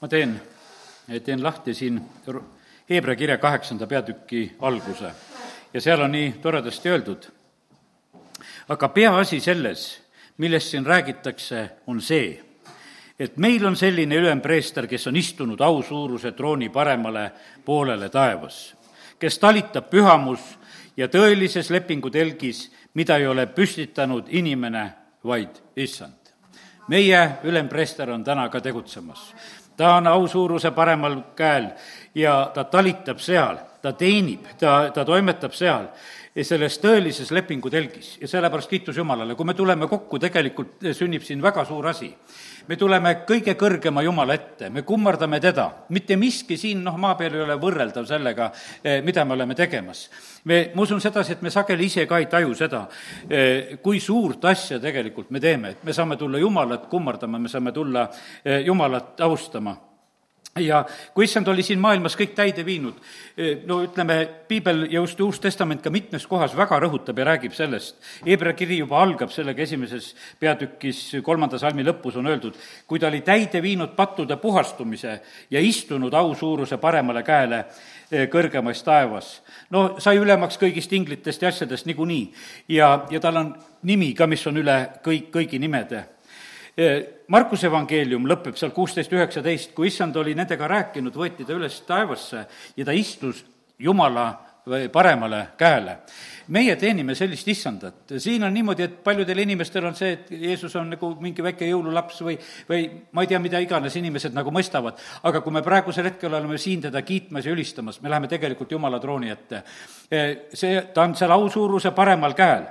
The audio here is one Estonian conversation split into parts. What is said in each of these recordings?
ma teen, teen lahti siin Hebra kirja kaheksanda peatüki alguse ja seal on nii toredasti öeldud, aga peaasi selles, millest siin räägitakse, on see, et meil on selline ülempreester, kes on istunud ausuuruse trooni paremale poolele taevas, kes talitab pühamus ja tõelises lepingu telgis, mida ei ole püstitanud inimene, vaid issand. meie ülempreester on täna ka tegutsemas. Ta on ausuuruse paremal käel ja ta talitab seal, ta teenib, ta, ta toimetab seal selles tõelises lepingu telgis ja sellepärast kiitus Jumalale, kui me tuleme kokku, tegelikult sünnib siin väga suur asi. Me tuleme kõige kõrgema Jumala ette, me kummardame teda, mitte miski siin, noh, maa peal ei ole võrreldav sellega, eh, mida me oleme tegemas. me, ma usun sedasi, et me sageli ise ka ei taju seda, eh, kui suurt asja tegelikult me teeme, et me saame tulla Jumalat kummardama, me saame tulla eh, Jumalat austama ja kui issand oli siin maailmas kõik täide viinud, eh, no ütleme, piibel ja just Uus Testament ka mitmes kohas väga rõhutab ja räägib sellest. Hebra kiri juba algab sellega esimeses peatükis, kolmanda salmi lõpus on öeldud, kui ta oli täide viinud pattude puhastumise ja istunud ausuuruse paremale käele eh, kõrgemas taevas. no sai ülemaks kõigist inglitest ja asjadest niikuinii ja, ja tal on nimi ka, mis on üle kõik, kõigi nimede Markuse evangeelium lõpeb seal kuusteist, üheksateist, kui issand oli nendega rääkinud, võeti ta üles taevasse ja ta istus Jumala paremale käele. meie teenime sellist issandat, siin on niimoodi, et paljudel inimestel on see, et Jeesus on nagu mingi väike jõululaps või, või ma ei tea, mida iganes inimesed nagu mõistavad, aga kui me praegusel hetkel oleme siin teda kiitmas ja ülistamas, me läheme tegelikult Jumala trooni ette. see, ta on seal ausuuruse paremal käel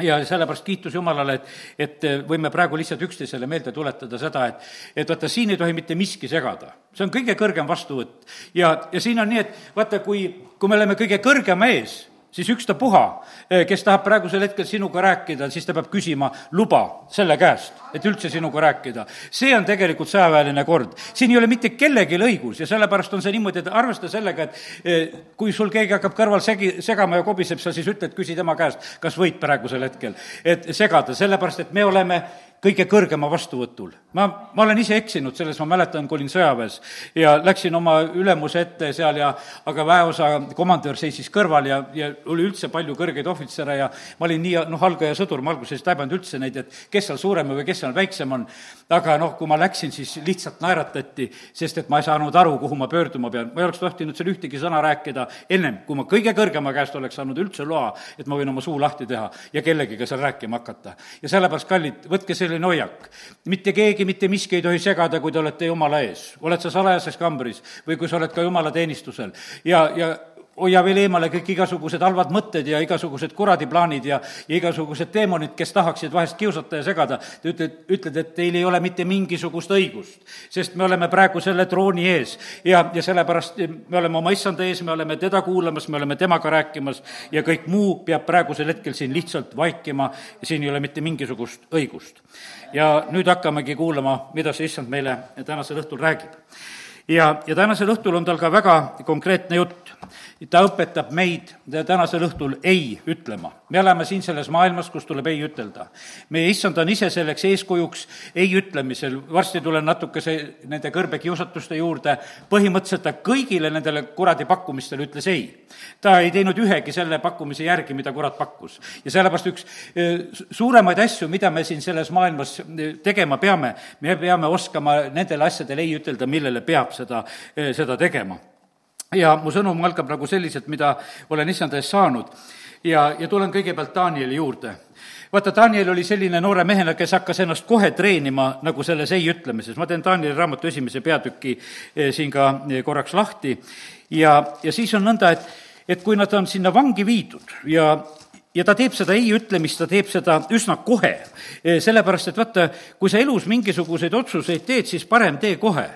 ja sellepärast kiitus Jumalale, et, et võime praegu lihtsalt üksteisele meelde tuletada seda, et, et vaata, siin ei tohi mitte miski segada. see on kõige kõrgem vastuvõtt. ja, ja siin on nii, et vaata, kui, kui me oleme kõige kõrgema ees, siis ükstapuha, eh, kes tahab praegusel hetkel sinuga rääkida, siis ta peab küsima luba selle käest, et üldse sinuga rääkida. see on tegelikult sõjaväeline kord. siin ei ole mitte kellelgi õigus ja sellepärast on see niimoodi, et arvesta sellega, et eh, kui sul keegi hakkab kõrval segi, segama ja kobiseb, sa siis ütled, küsi tema käest, kas võid praegusel hetkel, et segada, sellepärast et me oleme kõige kõrgema vastuvõtul. ma, ma olen ise eksinud selles, ma mäletan, kui olin sõjaväes ja läksin oma ülemuse ette seal ja aga väeosa komandör seisis kõrval ja, ja oli üldse palju kõrgeid ohvitsere ja ma olin nii, noh, algaja sõdur, ma alguses ei taibanud üldse neid, et kes seal suurem või kes seal väiksem on. aga noh, kui ma läksin, siis lihtsalt naeratati, sest et ma ei saanud aru, kuhu ma pöörduma pean. ma ei oleks tohtinud seal ühtegi sõna rääkida ennem, kui ma kõige kõrgema käest oleks saanud üldse loa, et ma võin oma suu lahti teha ja kellegiga seal rääkima hakata. ja sellepärast, kallid, võtke selle selline hoiak. mitte keegi, mitte miski ei tohi segada, kui te olete Jumala ees. oled sa salajases kambris või kui sa oled ka Jumala teenistusel ja, ja hoia veel eemale kõik igasugused halvad mõtted ja igasugused kuradiplaanid ja, ja igasugused teemonid, kes tahaksid vahest kiusata ja segada. ta ütled, ütled, et teil ei ole mitte mingisugust õigust, sest me oleme praegu selle trooni ees ja, ja sellepärast me oleme oma issanda ees, me oleme teda kuulamas, me oleme temaga rääkimas ja kõik muu peab praegusel hetkel siin lihtsalt vaikima ja siin ei ole mitte mingisugust õigust. ja nüüd hakkamegi kuulama, mida see issand meile tänasel õhtul räägib ja, ja tänasel õhtul on tal ka väga konkreetne jutt. ta õpetab meid tänasel õhtul ei ütlema. me elame siin selles maailmas, kus tuleb ei ütelda. meie issand on ise selleks eeskujuks ei ütlemisel, varsti tulen natukese nende kõrbekiusatuste juurde, põhimõtteliselt ta kõigile nendele kuradi pakkumistele ütles ei. ta ei teinud ühegi selle pakkumise järgi, mida kurat pakkus. ja sellepärast üks e, suuremaid asju, mida me siin selles maailmas e, tegema peame, me peame oskama nendele asjadele ei ütelda, millele peab peab seda, eh, seda tegema. ja mu sõnum algab nagu selliselt, mida olen issanda eest saanud ja, ja tulen kõigepealt Danieli juurde vaata, Daniel oli selline noore mehena, kes hakkas ennast kohe treenima nagu selles ei ütlemises. ma teen Danieli raamatu esimese peatüki eh, siin ka eh, korraks lahti ja, ja siis on nõnda, et, et kui nad on sinna vangi viidud ja, ja ta teeb seda ei ütlemist, ta teeb seda üsna kohe. sellepärast, et vaata, kui sa elus mingisuguseid otsuseid teed, siis parem tee kohe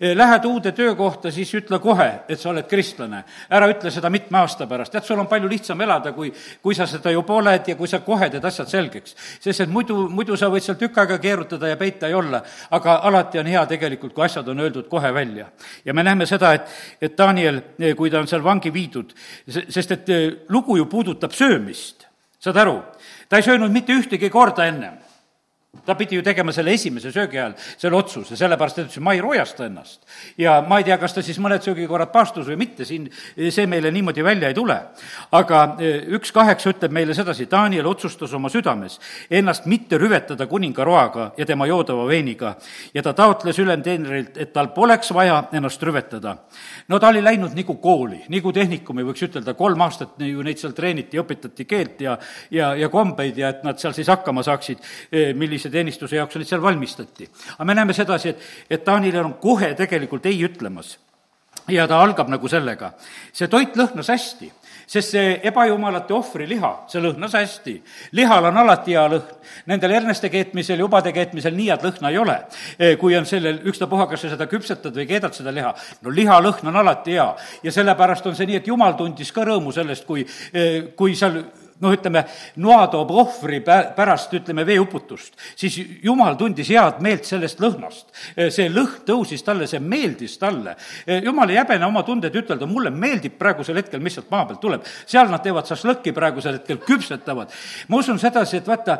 lähed uude töökohta, siis ütle kohe, et sa oled kristlane. ära ütle seda mitme aasta pärast, tead, sul on palju lihtsam elada, kui, kui sa seda juba oled ja kui sa kohe teed asjad selgeks. sest et muidu, muidu sa võid seal tükk aega keerutada ja peita ja olla, aga alati on hea tegelikult, kui asjad on öeldud kohe välja. ja me näeme seda, et, et Daniel, eh, kui ta on seal vangi viidud, sest et eh, lugu ju puudutab söömist, saad aru? ta ei söönud mitte ühtegi korda ennem ta pidi ju tegema selle esimese söögi ajal selle otsuse, sellepärast et ütles, ma ei roojasta ennast. ja ma ei tea, kas ta siis mõned söögikorrad paastus või mitte, siin see meile niimoodi välja ei tule. aga eh, üks kaheksa ütleb meile sedasi, Daniel otsustas oma südames ennast mitte rüvetada kuningaroaga ja tema joodava veiniga ja ta taotles ülemteenrilt, et tal poleks vaja ennast rüvetada. no ta oli läinud nagu kooli, nagu tehnikumi, võiks ütelda, kolm aastat ju neid seal treeniti, õpetati keelt ja, ja, ja kombeid ja et nad seal siis hakkama saaksid, eh, millise teenistuse jaoks neid seal valmistati. aga me näeme sedasi, et, et Taanil on kohe tegelikult ei ütlemas. ja ta algab nagu sellega. see toit lõhnas hästi sest see ebajumalate ohvriliha, see lõhnas hästi. lihal on alati hea lõhn. Nendel herneste keetmisel, jubade keetmisel nii head lõhna ei ole. Eh, kui on sellel, ükstapuha, kas sa seda küpsetad või keedad seda liha, no liha lõhn on alati hea. ja sellepärast on see nii, et jumal tundis ka rõõmu sellest, kui, eh, kui seal noh, ütleme, noa toob ohvri pärast, ütleme, veeuputust, siis jumal tundis head meelt sellest lõhnast. see lõhn tõusis talle, see meeldis talle. jumal ei häbene oma tundeid ütelda, mulle meeldib praegusel hetkel, mis sealt maa pealt tuleb. seal nad teevad šašlõkki praegusel hetkel, küpsetavad. ma usun sedasi, et vaata,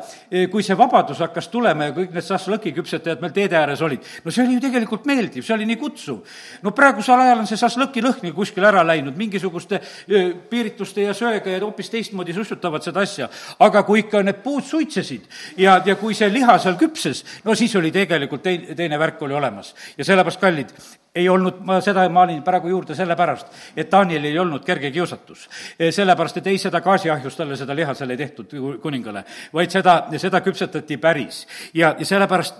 kui see vabadus hakkas tulema ja kõik need šašlõki küpsetajad meil teede ääres olid, no see oli ju tegelikult meeldiv, see oli nii kutsuv. no praegusel ajal on see šašlõki lõhn kuskil ära läinud, mingisuguste piirituste ja söega ja hoopis teistmoodi sussutab kasutavad seda asja. aga kui ikka need puud suitsesid ja, ja kui see liha seal küpses, no siis oli tegelikult teine, teine värk oli olemas. ja sellepärast, kallid, ei olnud, ma seda maalin praegu juurde sellepärast, et Danielil ei olnud kerge kiusatus. sellepärast, et ei seda gaasiahjust talle seda liha seal ei tehtud kuningale, vaid seda, seda küpsetati päris. ja, ja sellepärast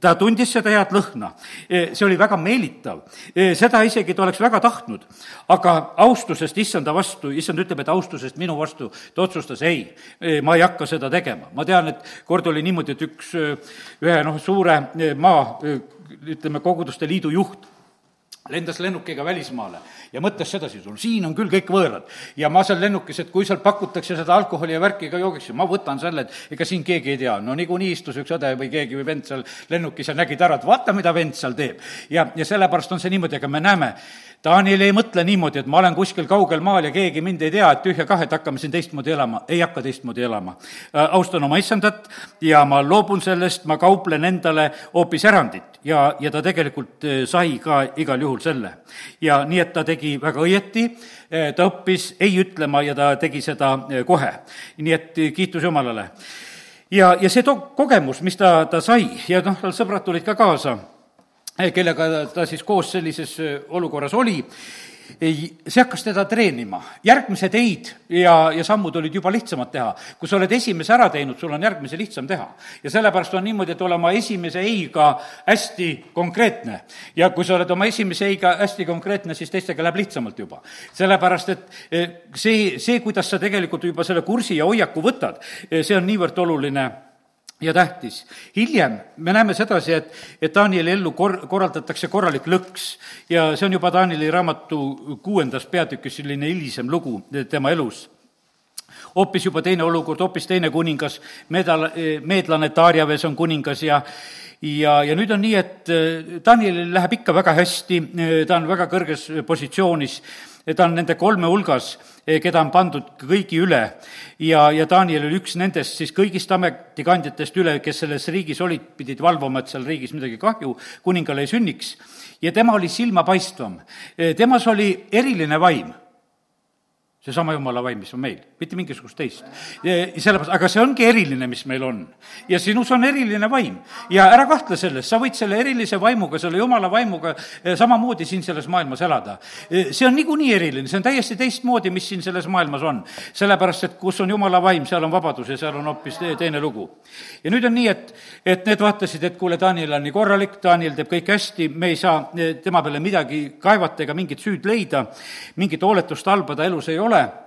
ta tundis seda head lõhna. see oli väga meelitav. seda isegi ta oleks väga tahtnud, aga austusest issanda vastu, issand ütleb, et austusest minu vastu, ta otsustas ei, ma ei hakka seda tegema. ma tean, et kord oli niimoodi, et üks, ühe noh, suure maa ütleme, koguduste liidu juht lendas lennukiga välismaale ja mõtles sedasi, sul siin on küll kõik võõrad. ja ma seal lennukis, et kui sealt pakutakse seda alkoholi ja värki ka joogiks, ma võtan selle, et ega siin keegi ei tea. no niikuinii istus üks õde või keegi või vend seal lennukis ja nägid ära, et vaata, mida vend seal teeb. ja, ja sellepärast on see niimoodi, aga me näeme, Daniel ei mõtle niimoodi, et ma olen kuskil kaugel maal ja keegi mind ei tea, et tühja kah, et hakkame siin teistmoodi elama. ei hakka teistmoodi elama. Äh, austan oma issandat ja ma loobun sellest, ma kauplen endale hoopis erandit ja, ja ta tegelikult äh, sai ka igal juhul selle. ja nii, et ta tegi väga õieti, äh, ta õppis ei ütlema ja ta tegi seda kohe. nii et kiitus Jumalale. ja, ja see to-, kogemus, mis ta, ta sai ja noh, tal sõbrad tulid ka kaasa kellega ta siis koos sellises eh, olukorras oli, see hakkas teda treenima. järgmised ei-d ja, ja sammud olid juba lihtsamad teha. kui sa oled esimese ära teinud, sul on järgmise lihtsam teha. ja sellepärast on niimoodi, et ole oma esimese ei-ga hästi konkreetne. ja kui sa oled oma esimese ei-ga hästi konkreetne, siis teistega läheb lihtsamalt juba. sellepärast, et eh, see, see, kuidas sa tegelikult juba selle kursi ja hoiaku võtad, see on niivõrd oluline ja tähtis. hiljem me näeme sedasi, et, et Danieli ellu kor-, korraldatakse korralik lõks ja see on juba Danieli raamatu kuuendas peatükis selline hilisem lugu tema elus hoopis juba teine olukord, hoopis teine kuningas, meedal-, meedlane Darjaves on kuningas ja ja, ja nüüd on nii, et Danielil läheb ikka väga hästi, ta on väga kõrges positsioonis ta on nende kolme hulgas, eh, keda on pandud kõigi üle ja, ja Daniel oli üks nendest siis kõigist ametikandjatest üle, kes selles riigis olid, pidid valvama, et seal riigis midagi kahju kuningale ei sünniks. ja tema oli silmapaistvam. Eh, temas oli eriline vaim seesama jumala vaim, mis on meil, mitte mingisugust teist. sellepärast, aga see ongi eriline, mis meil on. ja sinus on eriline vaim ja ära kahtle selles, sa võid selle erilise vaimuga, selle jumala vaimuga eh, samamoodi siin selles maailmas elada. Eh, see on niikuinii eriline, see on täiesti teistmoodi, mis siin selles maailmas on. sellepärast, et kus on jumala vaim, seal on vabadus ja seal on hoopis teine lugu. ja nüüd on nii, et, et need vaatasid, et kuule, Daniel on nii korralik, Daniel teeb kõik hästi, me ei saa eh, tema peale midagi kaevata ega mingit süüd leida, mingit hooletust halba ta elus ei ole, ole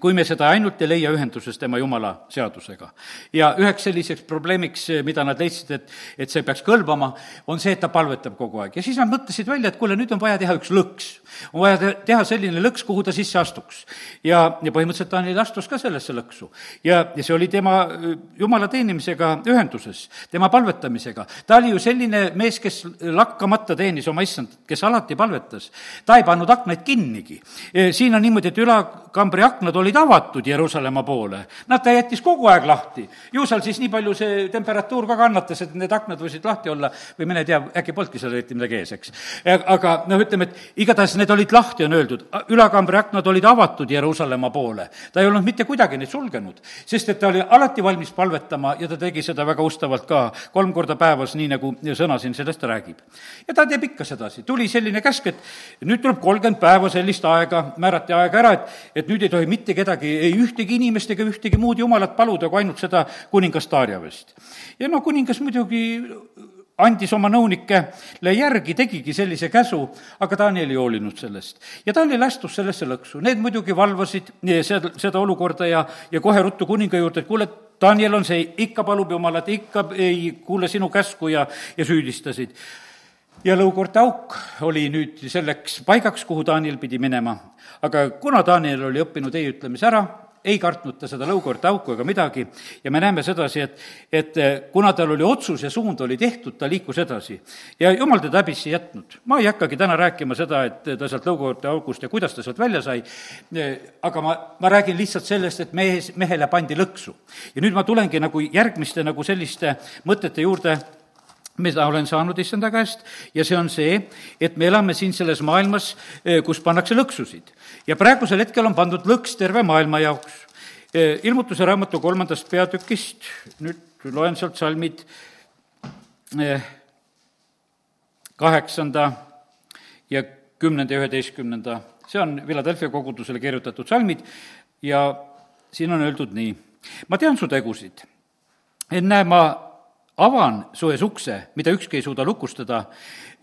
kui me seda ainult ei leia ühenduses tema jumala seadusega. ja üheks selliseks probleemiks, mida nad leidsid, et, et see peaks kõlbama, on see, et ta palvetab kogu aeg. ja siis nad mõtlesid välja, et kuule, nüüd on vaja teha üks lõks. on vaja teha selline lõks, kuhu ta sisse astuks. ja, ja põhimõtteliselt Daniel astus ka sellesse lõksu. ja, ja see oli tema jumala teenimisega ühenduses, tema palvetamisega. ta oli ju selline mees, kes lakkamata teenis oma issand, kes alati palvetas. ta ei pannud aknaid kinnigi. siin on niimoodi, et ülakambri akna aknad olid avatud Jeruusalemma poole. Nad ta jättis kogu aeg lahti. ju seal siis nii palju see temperatuur ka kannatas, et need aknad võisid lahti olla või mine tea, äkki polnudki seal eriti midagi ees, eks. aga noh, ütleme, et igatahes need olid lahti, on öeldud. ülakambri aknad olid avatud Jeruusalemma poole. ta ei olnud mitte kuidagi neid sulgenud, sest et ta oli alati valmis palvetama ja ta tegi seda väga ustavalt ka, kolm korda päevas, nii nagu sõna siin sellest räägib. ja ta teeb ikka sedasi, tuli selline käsk, et nüüd tuleb kolmkümmend päeva sellist aega, määrati aega ära, et, et nüüd ei tohi mitte kedagi, ei ühtegi inimest ega ühtegi muud jumalat paluda, kui ainult seda kuningas Darjavest. ja no kuningas muidugi andis oma nõunikele järgi, tegigi sellise käsu, aga Daniel ei hoolinud sellest. ja Daniel astus sellesse lõksu, need muidugi valvasid seda, seda olukorda ja, ja kohe ruttu kuninga juurde, et kuule, Daniel on see, ikka palub Jumalat, ikka ei kuule sinu käsku ja, ja süüdistasid ja lõukorte auk oli nüüd selleks paigaks, kuhu Daniel pidi minema. aga kuna Daniel oli õppinud ei ütlemise ära, ei kartnud ta seda lõukorte auku ega midagi ja me näeme sedasi, et, et kuna tal oli otsus ja suund oli tehtud, ta liikus edasi. ja jumal teda häbisse ei jätnud. ma ei hakkagi täna rääkima seda, et ta sealt lõukorte august ja kuidas ta sealt välja sai, aga ma, ma räägin lihtsalt sellest, et mees, mehele pandi lõksu. ja nüüd ma tulengi nagu järgmiste nagu selliste mõtete juurde, mida olen saanud issanda käest ja see on see, et me elame siin selles maailmas, eh, kus pannakse lõksusid. ja praegusel hetkel on pandud lõks terve maailma jaoks. Eh, ilmutuse raamatu kolmandast peatükist, nüüd loen sealt salmid eh, kaheksanda ja kümnenda ja üheteistkümnenda, see on Philadelphia kogudusele kirjutatud salmid ja siin on öeldud nii. ma tean su tegusid, ennäe, ma avan su ees ukse, mida ükski ei suuda lukustada.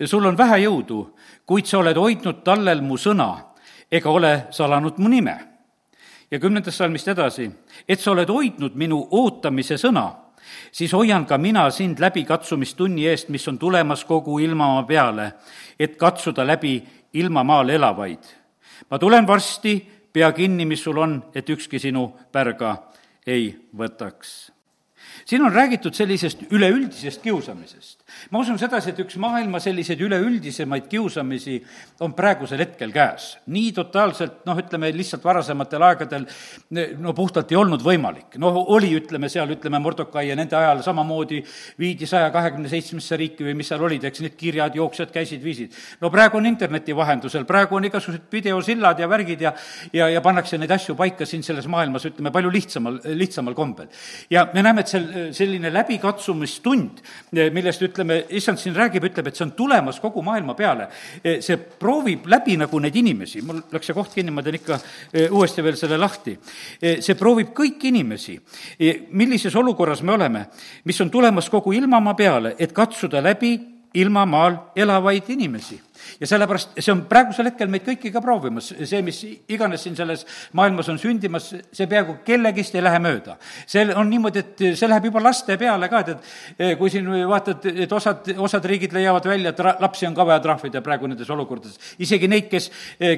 sul on vähe jõudu, kuid sa oled hoidnud tallel mu sõna ega ole salanud mu nime. ja kümnendast salmist edasi, et sa oled hoidnud minu ootamise sõna, siis hoian ka mina sind läbikatsumistunni eest, mis on tulemas kogu ilmamaa peale, et katsuda läbi ilmamaal elavaid. ma tulen varsti, pea kinni, mis sul on, et ükski sinu pärga ei võtaks siin on räägitud sellisest üleüldisest kiusamisest. Ma usun sedasi, et üks maailma selliseid üleüldisemaid kiusamisi on praegusel hetkel käes. nii totaalselt, noh, ütleme lihtsalt varasematel aegadel no puhtalt ei olnud võimalik. noh, oli, ütleme seal, ütleme Mordokai ja nende ajal samamoodi viidi saja kahekümne seitsmesse riiki või mis seal olid, eks need kirjad, jooksjad käisid, viisid. no praegu on interneti vahendusel, praegu on igasugused videosillad ja värgid ja ja, ja pannakse neid asju paika siin selles maailmas, ütleme, palju lihtsamal, lihtsamal kombel. ja me näeme, et seal selline läbikatsumistund, millest ütleme, issand siin räägib, ütleb, et see on tulemas kogu maailma peale. see proovib läbi nagu neid inimesi, mul läks see koht kinni, ma teen ikka e, uuesti veel selle lahti. E, see proovib kõiki inimesi, e, millises olukorras me oleme, mis on tulemas kogu ilmamaa peale, et katsuda läbi ilmamaal elavaid inimesi ja sellepärast see on praegusel hetkel meid kõiki ka proovimas, see, mis iganes siin selles maailmas on sündimas, see peaaegu kellegist ei lähe mööda. see on niimoodi, et see läheb juba laste peale ka, et, et kui siin vaatad, et osad, osad riigid leiavad välja, et ra-, lapsi on ka vaja trahvida praegu nendes olukordades. isegi neid, kes,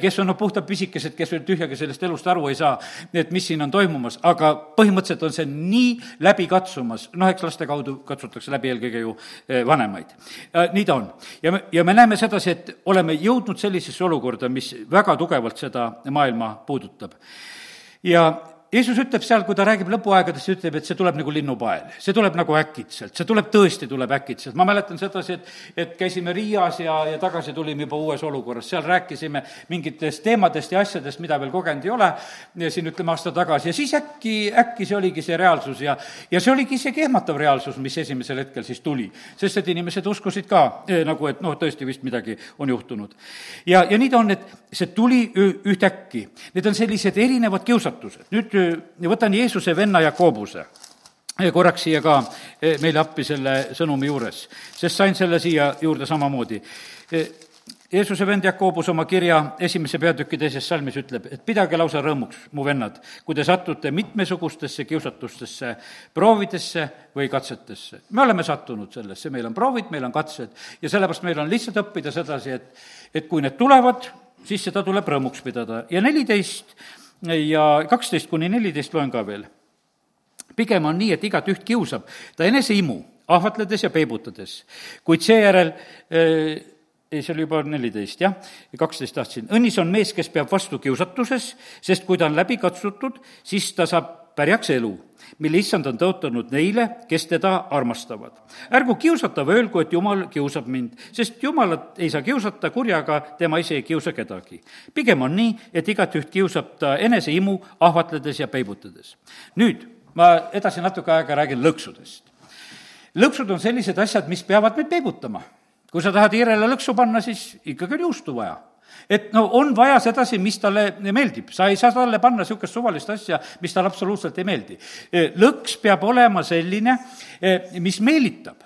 kes on noh, puhtalt pisikesed, kes veel tühjagi sellest elust aru ei saa, et mis siin on toimumas, aga põhimõtteliselt on see nii läbi katsumas, noh, eks laste kaudu katsutakse läbi eelkõige ju eh, vanemaid. nii ta on. ja me, ja me näeme sedasi, et oleme jõudnud sellisesse olukorda, mis väga tugevalt seda maailma puudutab. ja Jeesus ütleb seal, kui ta räägib lõpuaegadest, ütleb, et see tuleb nagu linnupael. see tuleb nagu äkitselt, see tuleb, tõesti tuleb äkitselt. ma mäletan sedasi, et, et käisime Riias ja, ja tagasi tulime juba uues olukorras, seal rääkisime mingitest teemadest ja asjadest, mida veel kogenud ei ole, siin ütleme aasta tagasi, ja siis äkki, äkki see oligi see reaalsus ja, ja see oligi isegi ehmatav reaalsus, mis esimesel hetkel siis tuli. sest et inimesed uskusid ka eh, nagu, et noh, tõesti vist midagi on juhtunud. ja, ja nii ta on, et see tuli ühtäkki. Need on sellised erinevad kiusatused. nüüd võtan Jeesuse venna Jakobuse korraks siia ka e, meile appi selle sõnumi juures, sest sain selle siia juurde samamoodi. E, Jeesuse vend Jakobus oma kirja esimese peatüki teises salmis ütleb, et pidage lausa rõõmuks, mu vennad, kui te satute mitmesugustesse kiusatustesse, proovidesse või katsetesse. me oleme sattunud sellesse, meil on proovid, meil on katsed ja sellepärast meil on lihtsalt õppida sedasi, et, et kui need tulevad, siis seda tuleb rõõmuks pidada ja neliteist ja kaksteist kuni neliteist loen ka veel. pigem on nii, et igat üht kiusab ta eneseimu, ahvatledes ja peibutades, kuid seejärel äh, ei, see oli juba neliteist, jah, kaksteist tahtsin. õnnis on mees, kes peab vastu kiusatuses, sest kui ta on läbi katsutud, siis ta saab pärjaks elu, mille issand on tõotanud neile, kes teda armastavad. ärgu kiusatav öelgu, et jumal kiusab mind, sest jumalat ei saa kiusata kurjaga, tema ise ei kiusa kedagi. pigem on nii, et igatüht kiusab ta eneseimu ahvatledes ja peibutades. nüüd ma edasi natuke aega räägin lõksudest. lõksud on sellised asjad, mis peavad meid peibutama. kui sa tahad hiirele lõksu panna, siis ikkagi on juustu vaja et no on vaja sedasi, mis talle meeldib, sa ei saa talle panna niisugust suvalist asja, mis talle absoluutselt ei meeldi. lõks peab olema selline, mis meelitab.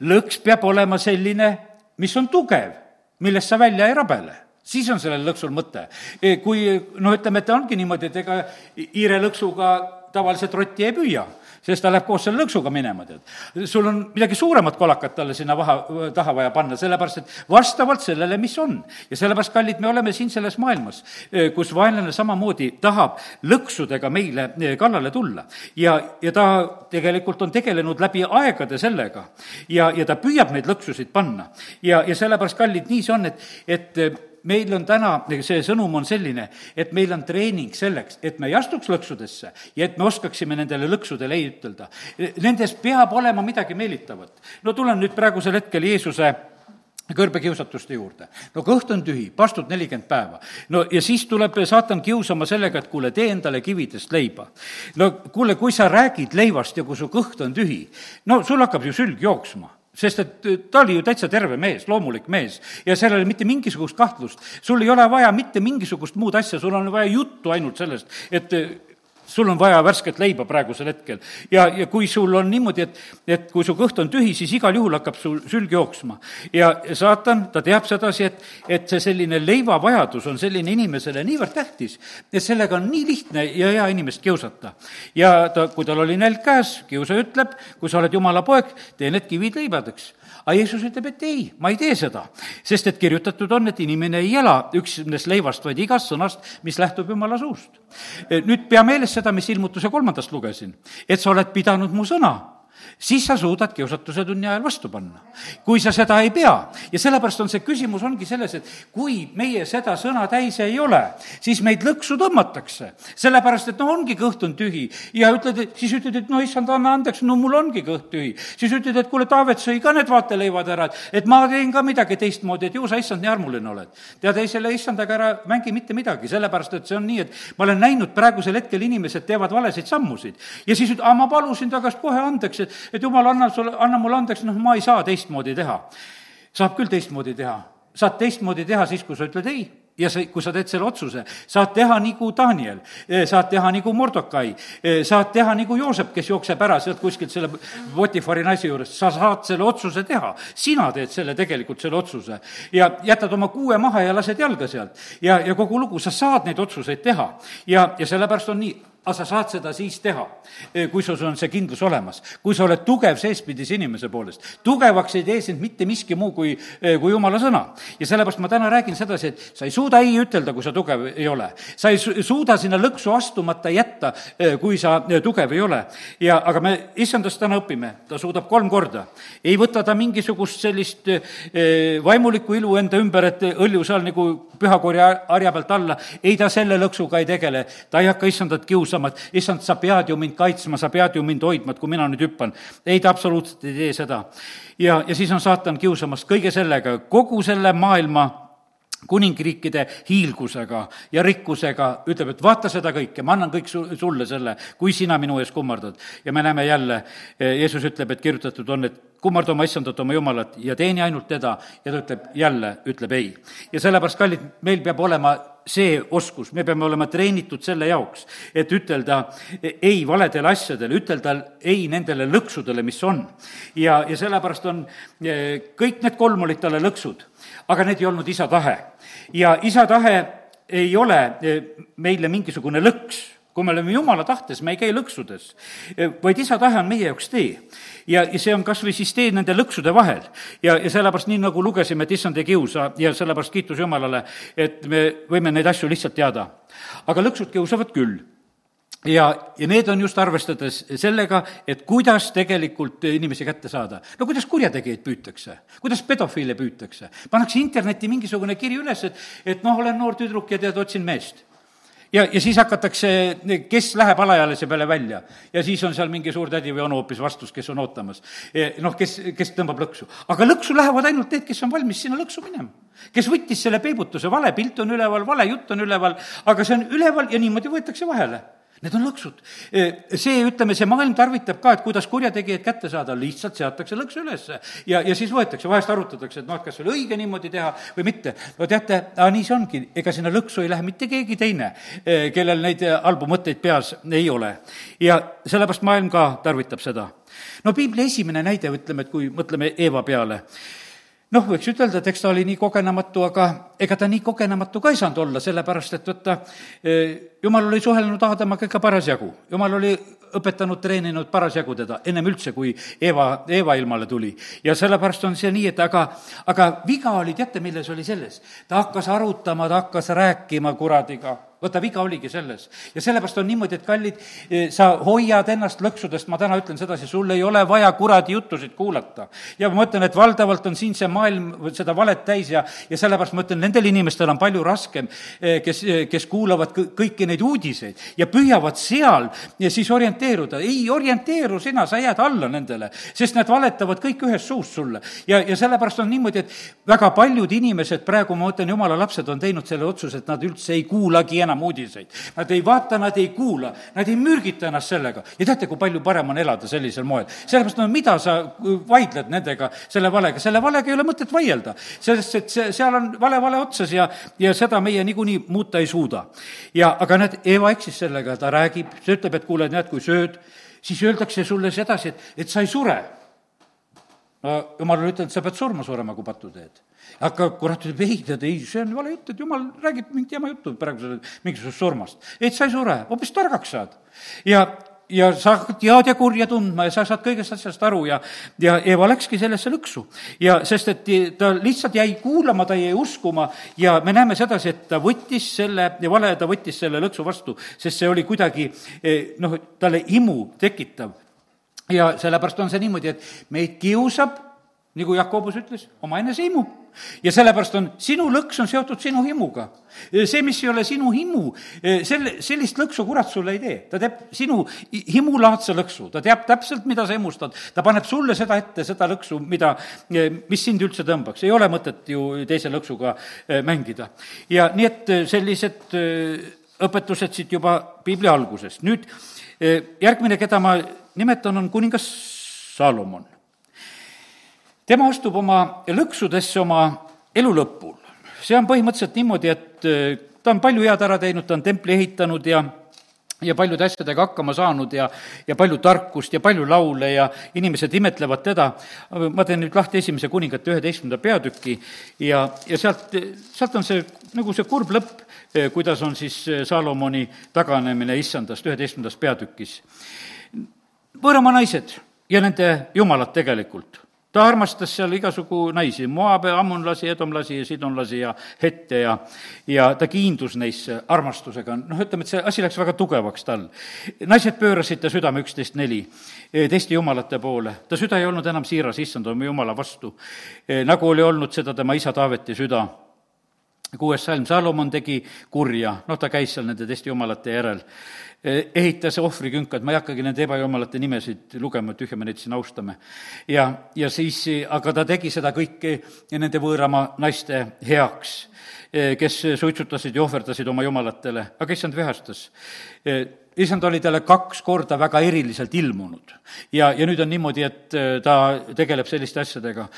lõks peab olema selline, mis on tugev, millest sa välja ei rabele siis on sellel lõksul mõte. kui noh, ütleme, et ongi niimoodi, et ega hiirelõksuga tavaliselt rotti ei püüa sest ta läheb koos selle lõksuga minema, tead. sul on midagi suuremat kolakat talle sinna vaha, taha vaja panna, sellepärast et vastavalt sellele, mis on. ja sellepärast, kallid, me oleme siin selles maailmas, eh, kus vaenlane samamoodi tahab lõksudega meile eh, kallale tulla. ja, ja ta tegelikult on tegelenud läbi aegade sellega ja, ja ta püüab neid lõksusid panna. ja, ja sellepärast, kallid, nii see on, et, et meil on täna, see sõnum on selline, et meil on treening selleks, et me ei astuks lõksudesse ja et me oskaksime nendele lõksudele ei ütelda. Nendes peab olema midagi meelitavat. no tulen nüüd praegusel hetkel Jeesuse kõrbekiusatuste juurde. no kõht on tühi, pastud nelikümmend päeva. no ja siis tuleb saatan kiusama sellega, et kuule, tee endale kividest leiba. no kuule, kui sa räägid leivast ja kui su kõht on tühi, no sul hakkab ju sülg jooksma sest et äh, ta oli ju täitsa terve mees, loomulik mees ja seal ei ole mitte mingisugust kahtlust. sul ei ole vaja mitte mingisugust muud asja, sul on vaja juttu ainult sellest, et äh, sul on vaja värsket leiba praegusel hetkel. ja, ja kui sul on niimoodi, et, et kui su kõht on tühi, siis igal juhul hakkab sul sülg jooksma. ja saatan, ta teab sedasi, et, et see selline leivavajadus on selline inimesele niivõrd tähtis, et sellega on nii lihtne ja hea inimest kiusata. ja ta, kui tal oli nälg käes, kiusaja ütleb, kui sa oled jumala poeg, tee need kivid leibadeks aga Jeesus ütleb, et ei, ma ei tee seda, sest et kirjutatud on, et inimene ei ela üksnes leivast, vaid igast sõnast, mis lähtub Jumala suust. nüüd pea meeles seda, mis ilmutuse kolmandast lugesin, et sa oled pidanud mu sõna siis sa suudad kiusatuse tunni ajal vastu panna. kui sa seda ei pea ja sellepärast on see küsimus, ongi selles, et kui meie seda sõna täis ei ole, siis meid lõksu tõmmatakse. sellepärast, et noh, ongi kõht on tühi ja ütled, siis ütled, et no issand, anna andeks, no mul ongi kõht tühi. siis ütled, et kuule, Taavet sõi ka need vaateleivad ära, et, et ma teen ka midagi teistmoodi, et ju sa, issand, nii armuline oled. tead, ei, selle issandaga ära mängi mitte midagi, sellepärast et see on nii, et ma olen näinud praegusel hetkel inimesed teevad valesid sammusid ja siis ütled, aa, ma palusin ta käest kohe andeks, et, et jumal, anna sulle, anna mulle andeks, noh, ma ei saa teistmoodi teha. saab küll teistmoodi teha, saad teistmoodi teha siis, kui sa ütled ei ja sa, kui sa teed selle otsuse, saad teha nagu Daniel, saad teha nagu Mordokai, saad teha nagu Joosep, kes jookseb ära sealt kuskilt selle Potifari naise juurest, sa saad selle otsuse teha. sina teed selle, tegelikult selle otsuse. ja jätad oma kuue maha ja lased jalga sealt. ja, ja kogu lugu, sa saad neid otsuseid teha. ja, ja sellepärast on nii, aga sa saad seda siis teha, eh, kui sul on see kindlus olemas, kui sa oled tugev seespidise inimese poolest. tugevaks ei tee sind mitte miski muu kui, eh, kui jumala sõna. ja sellepärast ma täna räägin sedasi, et sa ei suuda ei ütelda, kui sa tugev ei ole. sa ei suuda sinna lõksu astumata jätta, eh, kui sa tugev ei ole. ja aga me issandast täna õpime, ta suudab kolm korda. ei võta ta mingisugust sellist vaimulikku ilu enda ümber, et õlju seal nagu pühakorja harja pealt alla, ei ta selle lõksuga ei tegele, ta ei hakka issandat kiusama kiusama, et issand, sa pead ju mind kaitsma, sa pead ju mind hoidma, et kui mina nüüd hüppan. ei, ta absoluutselt ei tee seda. ja, ja siis on saatan kiusamas kõige sellega, kogu selle maailma kuningriikide hiilgusega ja rikkusega, ütleb, et vaata seda kõike, ma annan kõik su-, sulle selle, kui sina minu ees kummardad. ja me näeme jälle, Jeesus ütleb, et kirjutatud on, et kummarda oma issandat, oma jumalat ja teeni ainult teda ja ta ütleb jälle, ütleb ei. ja sellepärast, kallid, meil peab olema see oskus, me peame olema treenitud selle jaoks, et ütelda ei valedele asjadele, ütelda ei nendele lõksudele, mis on. ja, ja sellepärast on, eh, kõik need kolm olid talle lõksud, aga need ei olnud isa tahe. Ja isa tahe ei ole eh, meile mingisugune lõks kui me oleme Jumala tahtes, me ei käi lõksudes, vaid isa tahe on meie jaoks tee. ja, ja see on kas või siis tee nende lõksude vahel. ja, ja sellepärast, nii nagu lugesime, et issand ei kiusa ja sellepärast kiitus Jumalale, et me võime neid asju lihtsalt teada. aga lõksud kiusavad küll ja, ja need on just arvestades sellega, et kuidas tegelikult inimesi kätte saada. no kuidas kurjategijaid püütakse, kuidas pedofiile püütakse. pannakse internetti mingisugune kiri üles, et, et noh, olen noor tüdruk ja tead, otsin meest ja, ja siis hakatakse, kes läheb alaealise peale välja ja siis on seal mingi suur tädi või onu hoopis vastus, kes on ootamas. noh, kes, kes tõmbab lõksu. aga lõksu lähevad ainult need, kes on valmis sinna lõksu minema. kes võttis selle peibutuse, vale pilt on üleval, vale jutt on üleval, aga see on üleval ja niimoodi võetakse vahele Need on lõksud. see, ütleme, see maailm tarvitab ka, et kuidas kurjategijaid kätte saada, lihtsalt seatakse lõksu ülesse. ja, ja siis võetakse, vahest arutatakse, et noh, et kas oli õige niimoodi teha või mitte. no teate, nii see ongi, ega sinna lõksu ei lähe mitte keegi teine, kellel neid halbu mõtteid peas ei ole. ja sellepärast maailm ka tarvitab seda. no piibli esimene näide, ütleme, et kui mõtleme Eeva peale noh, võiks ütelda, et eks ta oli nii kogenematu, aga ega ta nii kogenematu ka ei saanud olla, sellepärast et vaata, jumal oli suhelnud Aadamaga ikka parasjagu, jumal oli õpetanud, treeninud parasjagu teda, ennem üldse, kui Eva, Eva ilmale tuli. ja sellepärast on see nii, et aga, aga viga oli, teate, milles oli selles? ta hakkas arutama, ta hakkas rääkima kuradiga vaata, viga oligi selles. ja sellepärast on niimoodi, et kallid, e, sa hoiad ennast lõksudest, ma täna ütlen sedasi, sul ei ole vaja kuradi jutusid kuulata. ja ma mõtlen, et valdavalt on siin see maailm seda valet täis ja, ja sellepärast ma ütlen, nendel inimestel on palju raskem, e, kes, e, kes kuulavad kõiki neid uudiseid ja püüavad seal ja siis orienteeruda. ei orienteeru sina, sa jääd alla nendele, sest nad valetavad kõik ühest suust sulle. ja, ja sellepärast on niimoodi, et väga paljud inimesed praegu, ma mõtlen, jumala lapsed on teinud selle otsuse, et nad üldse ei kuulagi enam uudiseid. Nad ei vaata, nad ei kuula, nad ei mürgita ennast sellega. ja teate, kui palju parem on elada sellisel moel. sellepärast, no mida sa vaidled nendega, selle valega, selle valega ei ole mõtet vaielda. sellest, et see, seal on vale vale otsas ja, ja seda meie niikuinii muuta ei suuda. ja aga näed, Eva eksis sellega, ta räägib, see ütleb, et kuule, näed, kui sööd, siis öeldakse sulle sedasi, et, et sa ei sure no jumal on ütelnud, sa pead surma surema, kui pattu teed aga kurat ütleb, ei, tead, ei, see on vale jutt, et jumal räägib mingit jama juttu praegu mingisugusest surmast. et sa ei sure, hoopis targaks saad. ja, ja sa hakkad head ja kurja tundma ja sa saad kõigest asjast aru ja, ja Eva läkski sellesse lõksu. ja sest, et ta lihtsalt jäi kuulama, ta jäi uskuma ja me näeme sedasi, et ta võttis selle ja vale, ta võttis selle lõksu vastu, sest see oli kuidagi eh, noh, talle himu tekitav. ja sellepärast on see niimoodi, et meid kiusab, nagu Jakobus ütles, omaenese himu ja sellepärast on, sinu lõks on seotud sinu himuga. see, mis ei ole sinu himu, selle, sellist lõksu kurat sulle ei tee. ta teeb sinu himulaadse lõksu, ta teab täpselt, mida sa himustad. ta paneb sulle seda ette, seda lõksu, mida, mis sind üldse tõmbaks. ei ole mõtet ju teise lõksuga eh, mängida. ja nii, et eh, sellised eh, õpetused siit juba piibli algusest. nüüd järgmine, keda ma nimetan, on kuningas Saalomon tema astub oma lõksudesse oma elu lõpul. see on põhimõtteliselt niimoodi, et äh, ta on palju head ära teinud, ta on templi ehitanud ja ja paljude asjadega hakkama saanud ja, ja palju tarkust ja palju laule ja inimesed imetlevad teda. ma teen nüüd lahti esimese kuningate üheteistkümnenda peatüki ja, ja sealt, sealt on see nagu see kurb lõpp, äh, kuidas on siis äh, Salomoni taganemine issandast üheteistkümnendas peatükis. võõramaa naised ja nende jumalad tegelikult ta armastas seal igasugu naisi, Moabe, ammonlasi, edomlasi ja sidonlasi ja hette ja ja ta kiindus neisse armastusega, noh, ütleme, et see asi läks väga tugevaks tal. naised pöörasid ta südame üksteist neli teiste jumalate poole, ta süda ei olnud enam siiras issand oma jumala vastu, nagu oli olnud seda tema isa Taaveti süda. Kuues salm, Salomon tegi kurja, noh, ta käis seal nende teiste jumalate järel. Eh, ehitas ohvrikünkad, ma ei hakkagi nende ebajumalate nimesid lugema, tühja me neid siin austame. ja, ja siis, aga ta tegi seda kõike nende võõramaa naiste heaks, eh, kes suitsutasid ja ohverdasid oma jumalatele, aga issand vihastas eh, issand oli talle kaks korda väga eriliselt ilmunud. ja, ja nüüd on niimoodi, et äh, ta tegeleb selliste asjadega.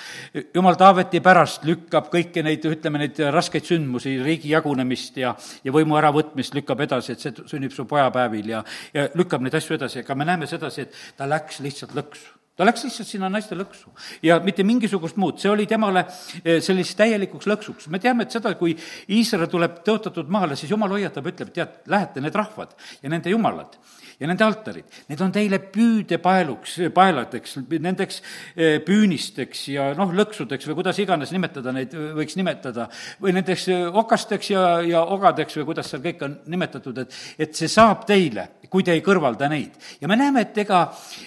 jumal Taaveti pärast lükkab kõiki neid, ütleme, neid raskeid sündmusi, riigi jagunemist ja, ja võimu äravõtmist lükkab edasi, et see sünnib su pojapäevil ja, ja lükkab neid asju edasi, aga me näeme sedasi, et ta läks lihtsalt lõksu ta läks lihtsalt sinna naiste lõksu. Ja mitte mingisugust muud, see oli temale eh, selliseks täielikuks lõksuks. me teame, et seda, kui Iisrael tuleb tõotatud maale, siis jumal hoiatab, ütleb, tead, lähete need rahvad ja nende jumalad ja nende altarid, need on teile püüdepaeluks, paeladeks, nendeks eh, püünisteks ja noh, lõksudeks või kuidas iganes nimetada neid, võiks nimetada, või nendeks eh, okasteks ja, ja ogadeks või kuidas seal kõik on nimetatud, et, et see saab teile, kui te ei kõrvalda neid. ja me näeme, et ega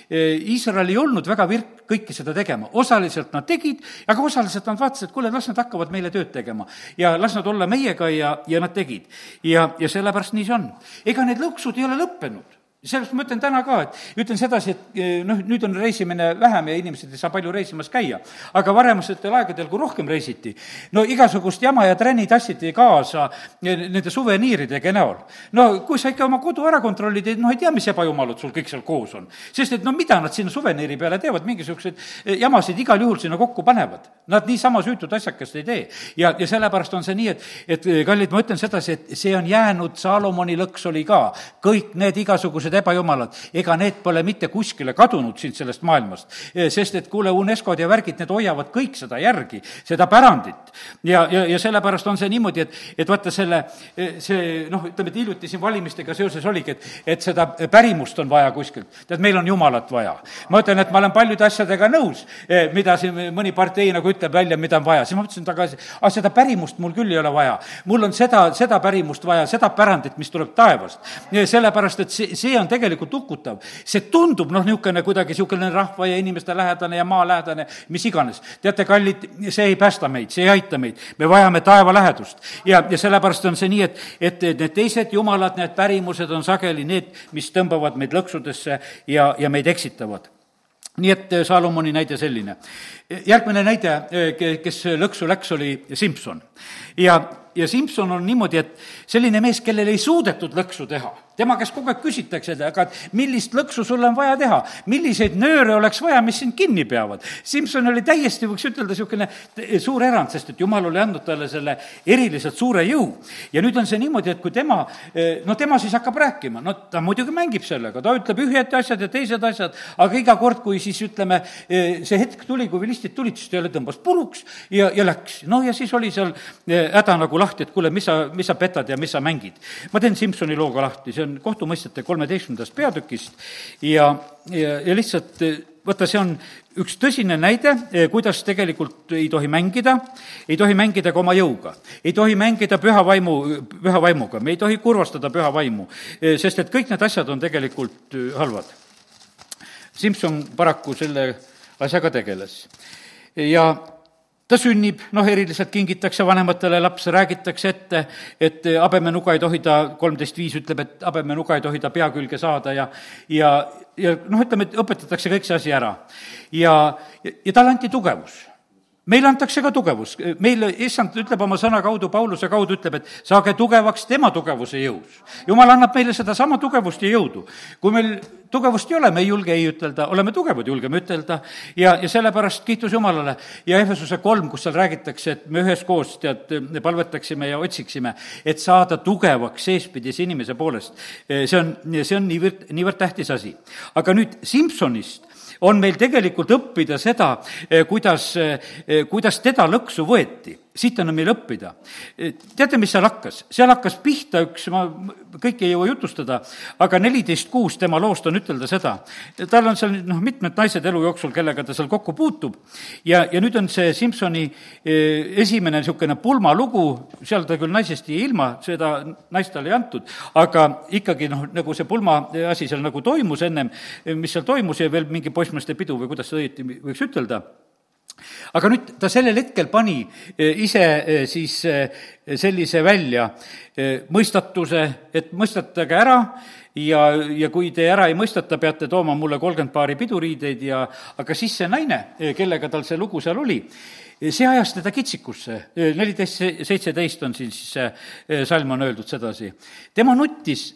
Iisrael ei olnud väga virk kõike seda tegema, osaliselt nad tegid, aga osaliselt nad vaatasid, et kuule, las nad hakkavad meile tööd tegema. ja las nad olla meiega ja, ja nad tegid. ja, ja sellepärast nii see on. ega need lõksud ei ole lõppenud sellepärast ma ütlen täna ka, et ütlen sedasi, et eh, noh, nüüd on reisimine vähem ja inimesed ei saa palju reisimas käia. aga varematel aegadel, kui rohkem reisiti, no igasugust jama ja trenni tassiti kaasa eh, nende suveniiridega näol. no kui sa ikka oma kodu ära kontrollid, noh, ei tea, mis ebajumalad sul kõik seal koos on. sest et no mida nad sinna suveniiri peale teevad, mingisuguseid eh, jamasid igal juhul sinna kokku panevad. Nad niisama süütud asjakest ei tee. ja, ja sellepärast on see nii, et, et kallid, ma ütlen sedasi, et see on jäänud, Saalomoni lõks oli ka, kõik need igasugused ebajumalad, ega need pole mitte kuskile kadunud siit sellest maailmast. sest et kuule, UNESCO-d ja värgid, need hoiavad kõik seda järgi, seda pärandit. ja, ja, ja sellepärast on see niimoodi, et, et vaata selle, see noh, ütleme, et hiljuti siin valimistega seoses oligi, et, et seda pärimust on vaja kuskilt. tead, meil on Jumalat vaja. ma ütlen, et ma olen paljude asjadega nõus, mida siin mõni partei nagu ütleb välja, mida on vaja, siis ma mõtlesin tagasi, ah, seda pärimust mul küll ei ole vaja. mul on seda, seda pärimust vaja, seda pärandit, mis tuleb taevast. sellepärast, et see, see on tegelikult hukutav. see tundub noh, niisugune kuidagi niisugune rahva ja inimeste lähedane ja maalähedane, mis iganes. teate, kallid, see ei päästa meid, see ei aita meid, me vajame taeva lähedust. ja, ja sellepärast on see nii, et, et need teised jumalad, need pärimused on sageli need, mis tõmbavad meid lõksudesse ja, ja meid eksitavad nii et Salomoni näide selline. Järgmine näide, kes lõksu läks, oli Simson. ja, ja Simson on niimoodi, et selline mees, kellel ei suudetud lõksu teha tema käest kogu aeg küsitakse, aga millist lõksu sul on vaja teha, milliseid nööre oleks vaja, mis sind kinni peavad. Simson oli täiesti, võiks ütelda, niisugune suur erand, sest et jumal oli andnud talle selle eriliselt suure jõu. ja nüüd on see niimoodi, et kui tema, no tema siis hakkab rääkima, no ta muidugi mängib sellega, ta ütleb ühed asjad ja teised asjad, aga iga kord, kui siis ütleme, see hetk tuli, kui vilistid tulid, siis ta jälle tõmbas puruks ja, ja läks. noh, ja siis oli seal häda nagu lahti, et kuule, mis sa, mis sa petad ja mis sa mängid. ma teen Simsoni looga lahti, see on kohtumõistjate kolmeteistkümnendast peatükist ja, ja, ja lihtsalt vaata, see on üks tõsine näide, kuidas tegelikult ei tohi mängida, ei tohi mängida ka oma jõuga. ei tohi mängida püha vaimu, püha vaimuga, me ei tohi kurvastada püha vaimu, sest et kõik need asjad on tegelikult halvad. Simson paraku selle asjaga tegeles. ja ta sünnib, noh, eriliselt kingitakse vanematele laps, räägitakse ette, et habemesnuga ei tohi ta, kolmteist viis ütleb, et habemesnuga ei tohi ta pea külge saada ja ja, ja noh, ütleme, et õpetatakse kõik see asi ära. ja, ja talle anti tugevus meile antakse ka tugevus, meil, issand ütleb oma sõna kaudu, Pauluse kaudu ütleb, et saage tugevaks tema tugevuse jõus. jumal annab meile sedasama tugevust ja jõudu. kui meil tugevust ei ole, me ei julge ei ütelda, oleme tugevad, julgeme ütelda ja, ja sellepärast kiitus Jumalale. ja Ehesuse kolm, kus seal räägitakse, et me üheskoos, tead, palvetaksime ja otsiksime, et saada tugevaks seespidise inimese poolest. see on, see on niivõrd, niivõrd tähtis asi. aga nüüd Simsonist on meil tegelikult õppida seda, eh, kuidas, eh, kuidas teda lõksu võeti siit on meil õppida. teate, mis seal hakkas? seal hakkas pihta üks, ma kõike ei jõua jutustada, aga neliteist kuus tema loost on ütelda seda, tal on seal noh, mitmed naised elu jooksul, kellega ta seal kokku puutub ja, ja nüüd on see Simsoni eh, esimene niisugune pulmalugu, seal ta küll naisest jäi ilma, seda naist talle ei antud, aga ikkagi noh, nagu see pulma asi seal nagu toimus ennem, mis seal toimus ja veel mingi poissmeeste pidu või kuidas seda õieti võiks ütelda aga nüüd ta sellel hetkel pani e, ise e, siis e, sellise välja mõistatuse, et mõistatage ära ja, ja kui te ära ei mõistata, peate tooma mulle kolmkümmend paari piduriideid ja aga siis see naine, kellega tal see lugu seal oli, see ajas teda kitsikusse, neliteist, seitseteist on siin siis see salm on öeldud sedasi. tema nuttis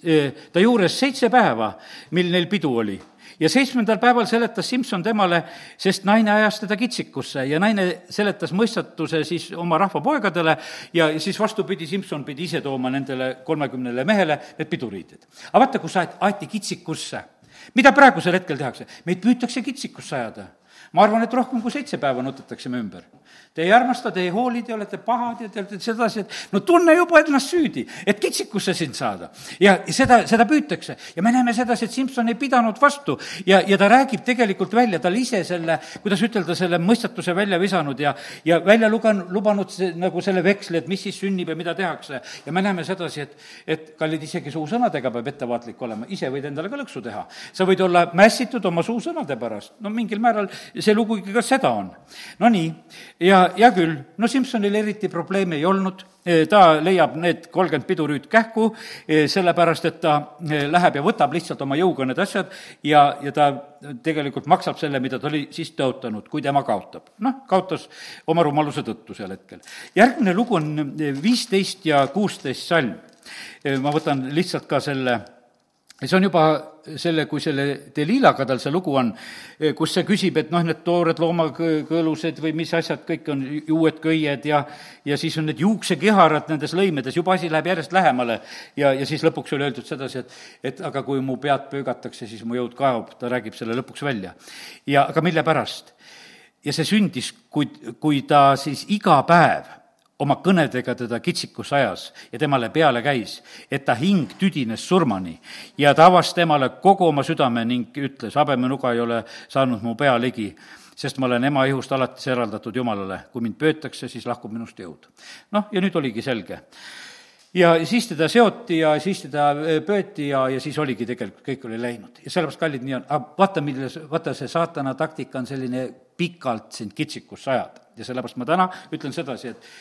ta juures seitse päeva, mil neil pidu oli ja seitsmendal päeval seletas Simson temale, sest naine ajas teda kitsikusse ja naine seletas mõistatuse siis oma rahva poegadele ja siis vastupidi, Simson pidi ise tooma nendele kolmekümnele mehele need piduriided. aga vaata, kus aeti, aeti kitsikusse mida praegusel hetkel tehakse? meid püütakse kitsikusse ajada. Ma arvan, et rohkem kui seitse päeva nutetaksime ümber Te ei armasta, te ei hooli, te olete pahad ja te olete sedasi, et no tunne juba ennast süüdi, et kitsikusse sind saada. ja seda, seda püütakse ja me näeme sedasi, et Simson ei pidanud vastu ja, ja ta räägib tegelikult välja, ta oli ise selle, kuidas ütelda, selle mõistatuse välja visanud ja, ja välja lugan-, lubanud see, nagu selle veksli, et mis siis sünnib ja mida tehakse. ja me näeme sedasi, et, et kallid, isegi suusõnadega peab ettevaatlik olema, ise võid endale ka lõksu teha. sa võid olla mässitud oma suusõnade pärast, no mingil määral see lugu ikka ka seda on. Nonii, ja hea küll, no Simsonil eriti probleeme ei olnud, e, ta leiab need kolmkümmend pidurüüt kähku, e, sellepärast et ta e, läheb ja võtab lihtsalt oma jõuga need asjad ja, ja ta tegelikult maksab selle, mida ta oli siis tõotanud, kui tema kaotab. noh, kaotas oma rumaluse tõttu sel hetkel. järgmine lugu on viisteist ja kuusteist salm. ma võtan lihtsalt ka selle see on juba selle, kui selle Delilaga tal see lugu on, kus see küsib, et noh, need toored loomakõõlused või mis asjad kõik on, uued köied ja ja siis on need juuksekiharad nendes lõimedes, juba asi läheb järjest lähemale. ja, ja siis lõpuks oli öeldud sedasi, et, et aga kui mu pead pöögatakse, siis mu jõud kaob, ta räägib selle lõpuks välja. ja aga mille pärast? ja see sündis, kui, kui ta siis iga päev oma kõnedega teda kitsikus ajas ja temale peale käis, et ta hing tüdines surmani ja ta avas temale kogu oma südame ning ütles, habemenuga ei ole saanud mu pea ligi, sest ma olen ema ihust alates eraldatud Jumalale. kui mind pöötakse, siis lahkub minust jõud. noh, ja nüüd oligi selge ja siis teda seoti ja siis teda äh, pööti ja, ja siis oligi tegelikult, kõik oli läinud. ja sellepärast, kallid, nii on, aga vaata, milles, vaata, see saatana taktika on selline pikalt sind kitsikusse ajada. ja sellepärast ma täna ütlen sedasi, et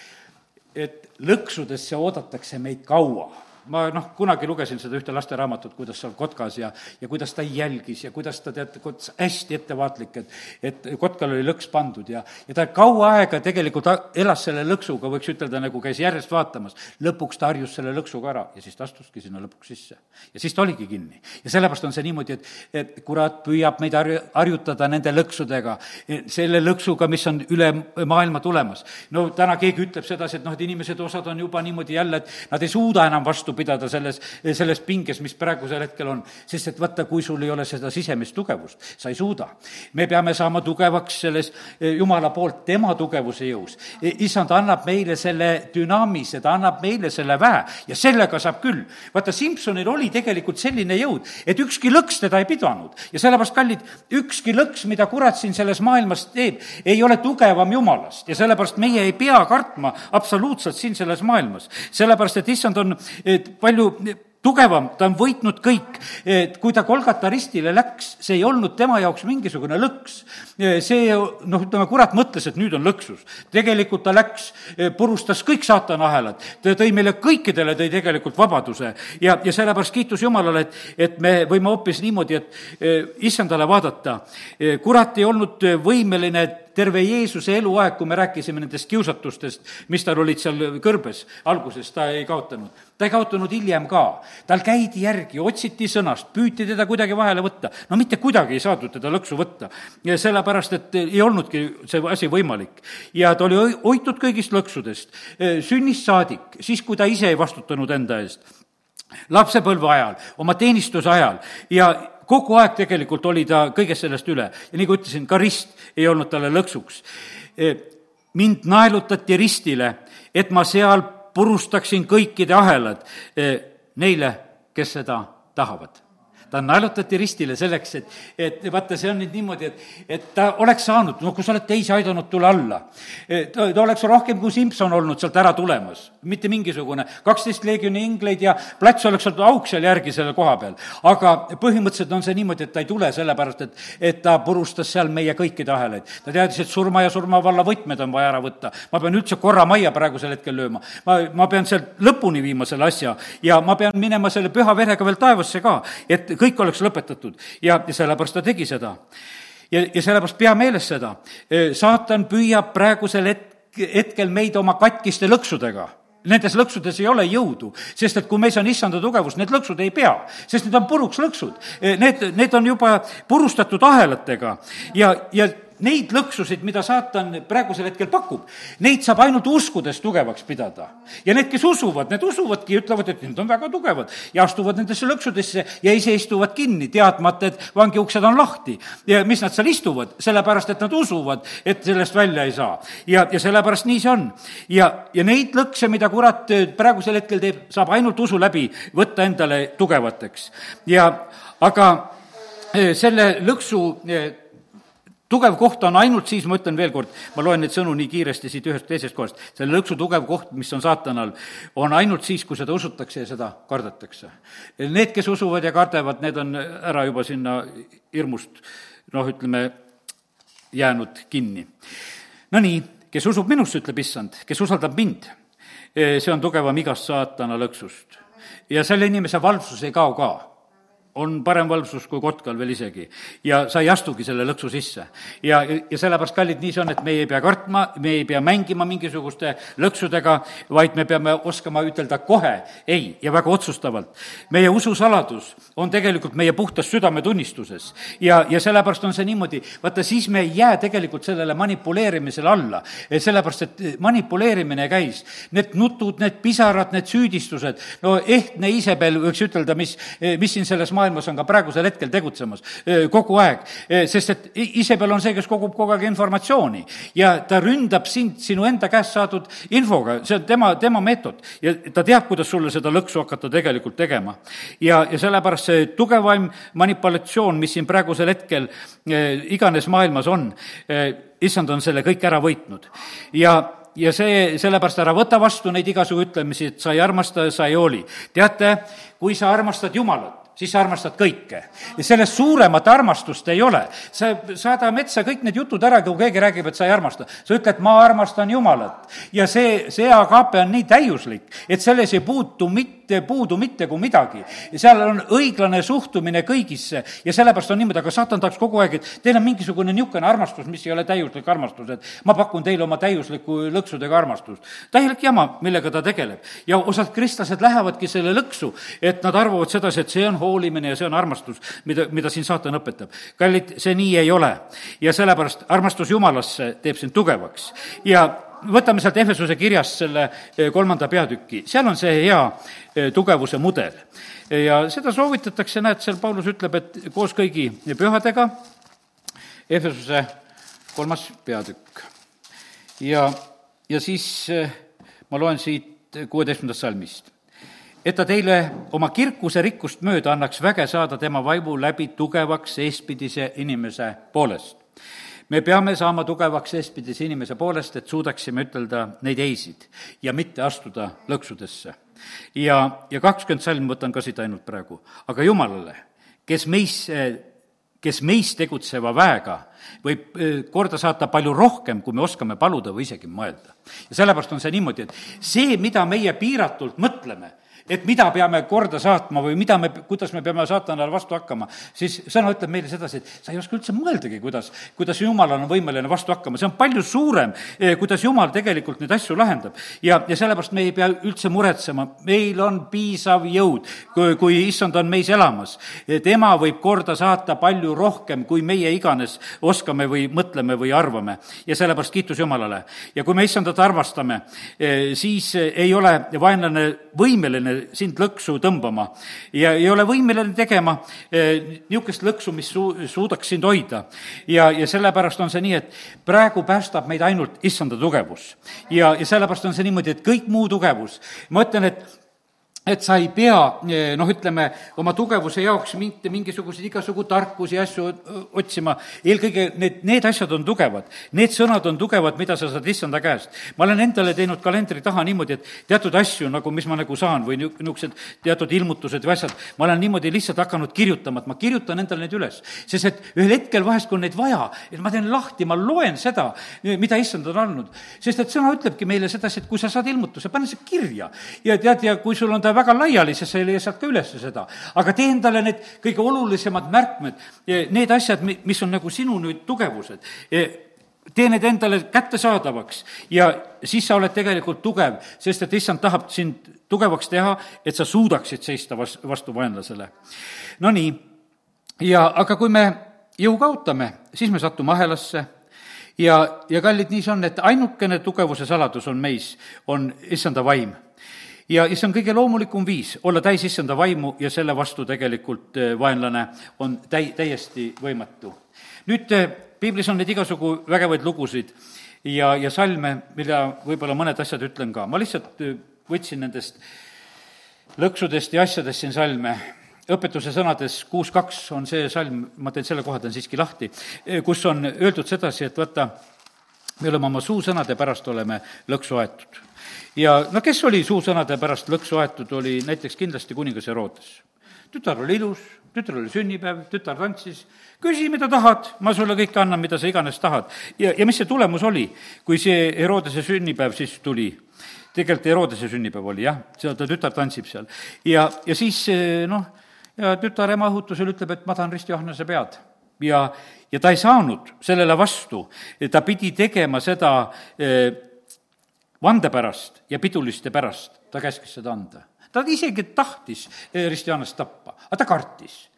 et lõksudesse oodatakse meid kaua ma noh, kunagi lugesin seda ühte lasteraamatut, kuidas seal kotkas ja, ja kuidas ta jälgis ja kuidas ta tead, hästi ettevaatlik, et, et kotkal oli lõks pandud ja, ja ta kaua aega tegelikult elas selle lõksuga, võiks ütelda, nagu käis järjest vaatamas. lõpuks ta harjus selle lõksuga ära ja siis ta astuski sinna lõpuks sisse. ja siis ta oligi kinni. ja sellepärast on see niimoodi, et, et kurat püüab meid harju-, harjutada nende lõksudega, selle lõksuga, mis on üle maailma tulemas. no täna keegi ütleb sedasi, et noh, et inimesed, osad on juba niimoodi jälle, et nad ei suuda enam vastu pidada selles, selles pinges, mis praegusel hetkel on. sest et vaata, kui sul ei ole seda sisemist tugevust, sa ei suuda. me peame saama tugevaks selles eh, Jumala poolt tema tugevuse jõus. Eh, issand annab meile selle dünamise, ta annab meile selle väe ja sellega saab küll. vaata, Simsonil oli tegelikult selline jõud, et ükski lõks teda ei pidanud ja sellepärast, kallid, ükski lõks, mida kurat siin selles maailmas teeb, ei ole tugevam Jumalast ja sellepärast meie ei pea kartma absoluutselt siin selles maailmas. sellepärast, et issand on eh, palju tugevam, ta on võitnud kõik. et kui ta Kolgata ristile läks, see ei olnud tema jaoks mingisugune lõks. see, noh, ütleme, kurat mõtles, et nüüd on lõksus. tegelikult ta läks, purustas kõik saatana ahelad, ta tõi meile kõikidele, tõi tegelikult vabaduse ja, ja sellepärast kiitus Jumalale, et, et me võime hoopis niimoodi, et eh, issandale vaadata. kurat ei olnud võimeline terve Jeesuse eluaeg, kui me rääkisime nendest kiusatustest, mis tal olid seal kõrbes, alguses ta ei kaotanud. ta ei kaotanud hiljem ka. tal käidi järgi, otsiti sõnast, püüti teda kuidagi vahele võtta. no mitte kuidagi ei saadud teda lõksu võtta. ja sellepärast, et ei olnudki see asi võimalik. ja ta oli hoitud kõigist lõksudest, sünnist saadik, siis kui ta ise ei vastutanud enda eest lapsepõlve ajal, oma teenistuse ajal ja kogu aeg tegelikult oli ta kõigest sellest üle ja nagu ütlesin, ka rist ei olnud talle lõksuks. E, mind naelutati ristile, et ma seal purustaksin kõikide ahelad e, neile, kes seda tahavad ta naelutati ristile selleks, et, et vaata, see on nüüd niimoodi, et, et ta oleks saanud, no kui sa oled teisi aidanud, tule alla. E, ta, ta oleks rohkem kui Simson olnud sealt ära tulemas, mitte mingisugune, kaksteist leegioni ingleid ja plats oleks olnud auk seal järgi selle koha peal. aga põhimõtteliselt on see niimoodi, et ta ei tule sellepärast, et, et ta purustas seal meie kõikide ahelaid. ta teadis, et surma ja surmavalla võtmed on vaja ära võtta. ma pean üldse korra majja praegusel hetkel lööma. ma, ma pean sealt lõpuni viima selle asja ja ma pean minema selle püha verega veel taevasse ka, et kõik oleks lõpetatud ja, ja sellepärast ta tegi seda. ja, ja sellepärast pea meeles seda, saatan püüab praegusel hetk-, hetkel meid oma katkiste lõksudega nendes lõksudes ei ole jõudu, sest et kui meis on issanda tugevus, need lõksud ei pea, sest need on puruks lõksud. Need, need on juba purustatud ahelatega ja, ja neid lõksusid, mida saatan praegusel hetkel pakub, neid saab ainult uskudes tugevaks pidada. ja need, kes usuvad, need usuvadki ja ütlevad, et need on väga tugevad ja astuvad nendesse lõksudesse ja ise istuvad kinni, teadmata, et vangiuksed on lahti. ja mis nad seal istuvad, sellepärast et nad usuvad, et sellest välja ei saa. ja, ja sellepärast nii see on. ja, ja neid lõkse, mida kurat praegusel hetkel teeb, saab ainult usu läbi võtta endale tugevateks. ja aga eh, selle lõksu eh, tugev koht on ainult siis, ma ütlen veel kord, ma loen neid sõnu nii kiiresti siit ühest teisest kohast, selle lõksu tugev koht, mis on saatanal, on ainult siis, kui seda usutakse ja seda kardetakse. Need, kes usuvad ja kardavad, need on ära juba sinna hirmust noh, ütleme, jäänud kinni. Nonii, kes usub minusse, ütleb issand, kes usaldab mind, see on tugevam igast saatana lõksust. ja selle inimese valvsus ei kao ka on parem valvsus kui kotkal veel isegi. ja sa ei astugi selle lõksu sisse. ja, ja sellepärast, kallid, nii see on, et me ei pea kartma, me ei pea mängima mingisuguste lõksudega, vaid me peame oskama ütelda kohe ei ja väga otsustavalt. meie ususaladus on tegelikult meie puhtas südametunnistuses. ja, ja sellepärast on see niimoodi, vaata, siis me ei jää tegelikult sellele manipuleerimisele alla. sellepärast, et manipuleerimine käis, need nutud, need pisarad, need süüdistused, no ehtne Iisabel, võiks ütelda, mis, mis siin selles maailmas on ka praegusel hetkel tegutsemas kogu aeg, sest et Isabel on see, kes kogub kogu aeg informatsiooni ja ta ründab sind sinu enda käest saadud infoga, see on tema, tema meetod. ja ta teab, kuidas sulle seda lõksu hakata tegelikult tegema. ja, ja sellepärast see tugevaim manipulatsioon, mis siin praegusel hetkel iganes maailmas on, issand on selle kõik ära võitnud. ja ja see, sellepärast ära võta vastu neid igasugu ütlemisi, et sa ei armasta ja sa ei hooli. teate, kui sa armastad Jumalat, siis sa armastad kõike. ja sellest suuremat armastust ei ole. sa saada metsa kõik need jutud ära, kui keegi räägib, et sa ei armasta. sa ütled, ma armastan Jumalat. ja see, see agape on nii täiuslik, et selles ei puutu mitte puudu mitte kui midagi. ja seal on õiglane suhtumine kõigisse ja sellepärast on niimoodi, aga saatan tahaks kogu aeg, et teil on mingisugune niisugune armastus, mis ei ole täiuslik armastus, et ma pakun teile oma täiuslikku lõksudega armastust. täielik jama, millega ta tegeleb. ja osad kristlased lähevadki selle lõksu, et nad arvavad sedasi, et see on hoolimine ja see on armastus, mida, mida siin saatan õpetab. kallid, see nii ei ole. ja sellepärast armastus Jumalasse teeb sind tugevaks ja võtame sealt Ehvesuse kirjast selle eh, kolmanda peatüki, seal on see hea eh, tugevuse mudel. ja seda soovitatakse, näed, seal Paulus ütleb, et koos kõigi pühadega, Ehvesuse kolmas peatükk. ja, ja siis eh, ma loen siit kuueteistkümnendast salmist. et ta teile oma kirkuse rikkust mööda annaks väge saada tema vaimu läbi tugevaks eespidise inimese poolest me peame saama tugevaks eespidise inimese poolest, et suudaksime ütelda neid ei-sid ja mitte astuda lõksudesse. ja, ja kakskümmend salm võtan ka siit ainult praegu, aga Jumalale, kes meis, kes meis tegutseva väega võib eh, korda saata palju rohkem, kui me oskame paluda või isegi mõelda. ja sellepärast on see niimoodi, et see, mida meie piiratult mõtleme, et mida peame korda saatma või mida me, kuidas me peame saatanale vastu hakkama, siis sõna ütleb meile sedasi, et sa ei oska üldse mõeldagi, kuidas, kuidas Jumal on võimeline vastu hakkama, see on palju suurem, eh, kuidas Jumal tegelikult neid asju lahendab. ja, ja sellepärast me ei pea üldse muretsema, meil on piisav jõud, kui, kui issand on meis elamas. tema võib korda saata palju rohkem, kui meie iganes oskame või mõtleme või arvame. ja sellepärast kiitus Jumalale. ja kui me issandat armastame, eh, siis ei ole vaenlane võimeline sind lõksu tõmbama ja ei ole võimeline tegema eh, niisugust lõksu, mis su-, suudaks sind hoida. ja, ja sellepärast on see nii, et praegu päästab meid ainult issanda tugevus. ja, ja sellepärast on see niimoodi, et kõik muu tugevus, ma ütlen, et et sa ei pea eh, noh, ütleme, oma tugevuse jaoks mitte mingisuguseid igasugu tarkusi ja asju otsima, eelkõige need, need asjad on tugevad. Need sõnad on tugevad, mida sa saad issanda käest. ma olen endale teinud kalendri taha niimoodi, et teatud asju nagu, mis ma nagu saan või niisugused teatud ilmutused või asjad, ma olen niimoodi lihtsalt hakanud kirjutama, et ma kirjutan endale need üles. sest et ühel hetkel vahest, kui on neid vaja, et ma teen lahti, ma loen seda, mida issand on andnud. sest et sõna ütlebki meile sedasi, et kui sa saad ilmutuse, pane see kirja. ja tead, ja kui sul on ta väga laiali, siis sa ei leia sealt ka üles seda. aga tee endale need kõige olulisemad märkmed, need asjad, mis on nagu sinu nüüd tugevused tee need endale kättesaadavaks ja siis sa oled tegelikult tugev, sest et issand tahab sind tugevaks teha, et sa suudaksid seista vas-, vastu vaenlasele. Nonii, ja aga kui me jõu kaotame, siis me satume ahelasse, ja, ja kallid, nii see on, et ainukene tugevuse saladus on meis, on issanda vaim ja, ja see on kõige loomulikum viis olla täis issanda vaimu ja selle vastu tegelikult eh, vaenlane on täi-, täiesti võimatu. nüüd eh, piiblis on neid igasugu vägevaid lugusid ja, ja salme, mille võib-olla mõned asjad ütlen ka. ma lihtsalt eh, võtsin nendest lõksudest ja asjadest siin salme õpetuse sõnades kuus kaks on see salm, ma teen selle koha, teen siiski lahti, kus on öeldud sedasi, et vaata, me oleme oma suusõnade pärast, oleme lõksu aetud ja no kes oli suusõnade pärast lõksu aetud, oli näiteks kindlasti kuningas Herodes. tütar oli ilus, tütar oli sünnipäev, tütar tantsis, küsi, mida tahad, ma sulle kõike annan, mida sa iganes tahad. ja, ja mis see tulemus oli, kui see Herodese sünnipäev siis tuli? tegelikult Herodese sünnipäev oli jah, seal ta tütar tantsib seal. ja, ja siis noh, ja tütar ema õhutusel ütleb, et ma tahan Risti Johanese pead ja, ja ta ei saanud sellele vastu, ta pidi tegema seda eh, vande pärast ja piduliste pärast ta käskis seda anda. ta isegi tahtis eh, Ristjanast tappa, aga ta kartis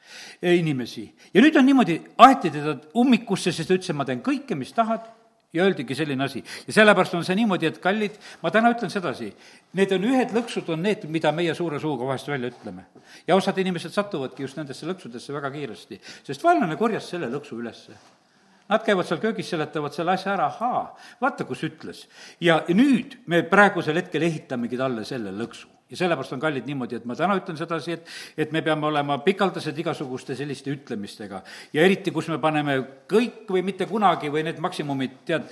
eh, inimesi. ja nüüd on niimoodi, aeti teda ummikusse, sest ta ütles, et ma teen kõike, mis tahad, ja öeldigi selline asi. ja sellepärast on see niimoodi, et kallid, ma täna ütlen sedasi, need on ühed lõksud, on need, mida meie suure suuga vahest välja ütleme. ja osad inimesed satuvadki just nendesse lõksudesse väga kiiresti, sest vaenlane korjas selle lõksu ülesse Nad käivad seal köögis, seletavad selle asja ära, ahaa, vaata, kus ütles. ja nüüd me praegusel hetkel ehitamegi talle selle lõksu ja sellepärast on kallid niimoodi, et ma täna ütlen sedasi, et, et me peame olema pikaldased igasuguste selliste ütlemistega. ja eriti, kus me paneme kõik või mitte kunagi või need maksimumid, tead,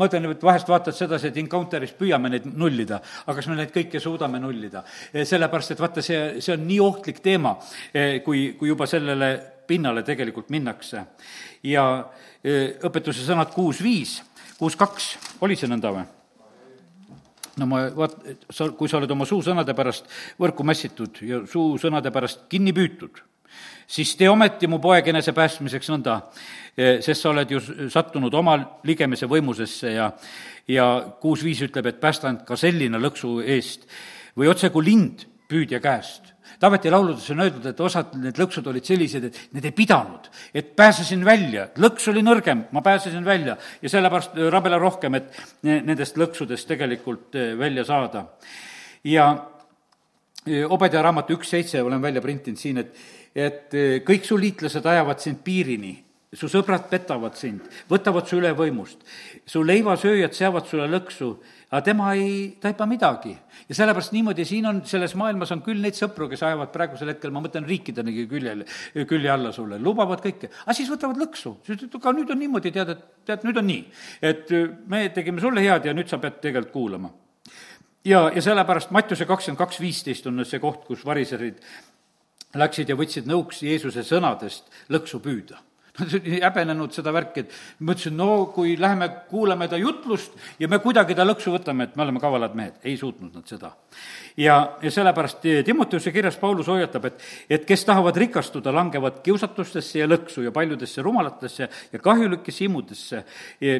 ma ütlen, et vahest vaatad sedasi, et Encounteris püüame neid nullida, aga kas me neid kõiki suudame nullida? sellepärast, et vaata, see, see on nii ohtlik teema, kui, kui juba sellele pinnale tegelikult minnakse. ja õpetuse sõnad kuus viis, kuus kaks, oli see nõnda või? no ma vaat-, sa, kui sa oled oma suusõnade pärast võrku mässitud ja suusõnade pärast kinni püütud, siis tee ometi mu poeg enese päästmiseks nõnda, sest sa oled ju sattunud oma ligemise võimusesse ja ja kuus viis ütleb, et päästa end ka selline lõksu eest või otse kui lind püüdja käest Taaveti lauludes on öeldud, et osad need lõksud olid sellised, et need ei pidanud, et pääsesin välja, lõks oli nõrgem, ma pääsesin välja. Ja sellepärast äh, rabela rohkem, et nendest lõksudest tegelikult äh, välja saada. ja äh, Obeda raamatu üks seitse olen välja printinud siin, et, et kõik su liitlased ajavad sind piirini, su sõbrad petavad sind, võtavad su üle võimust, su leivasööjad seavad sulle lõksu aga tema ei taipa midagi. ja sellepärast niimoodi siin on, selles maailmas on küll neid sõpru, kes ajavad praegusel hetkel, ma mõtlen riikidenegi küljel, külje alla sulle, lubavad kõike, aga siis võtavad lõksu. sa ütled, aga nüüd on niimoodi, tead, et tead, nüüd on nii. et äh, me tegime sulle head ja nüüd sa pead tegelikult kuulama. ja, ja sellepärast Mattiuse kakskümmend kaks viisteist on see koht, kus variserid läksid ja võtsid nõuks Jeesuse sõnadest lõksu püüda Nad olid häbenenud seda värki, et ma ütlesin, no kui läheme kuulame ta jutlust ja me kuidagi ta lõksu võtame, et me oleme kavalad mehed. ei suutnud nad seda. ja, ja sellepärast Timoteuse kirjas Paulus hoiatab, et, et kes tahavad rikastuda, langevad kiusatustesse ja lõksu ja paljudesse rumalatesse ja kahjulikesse imudesse,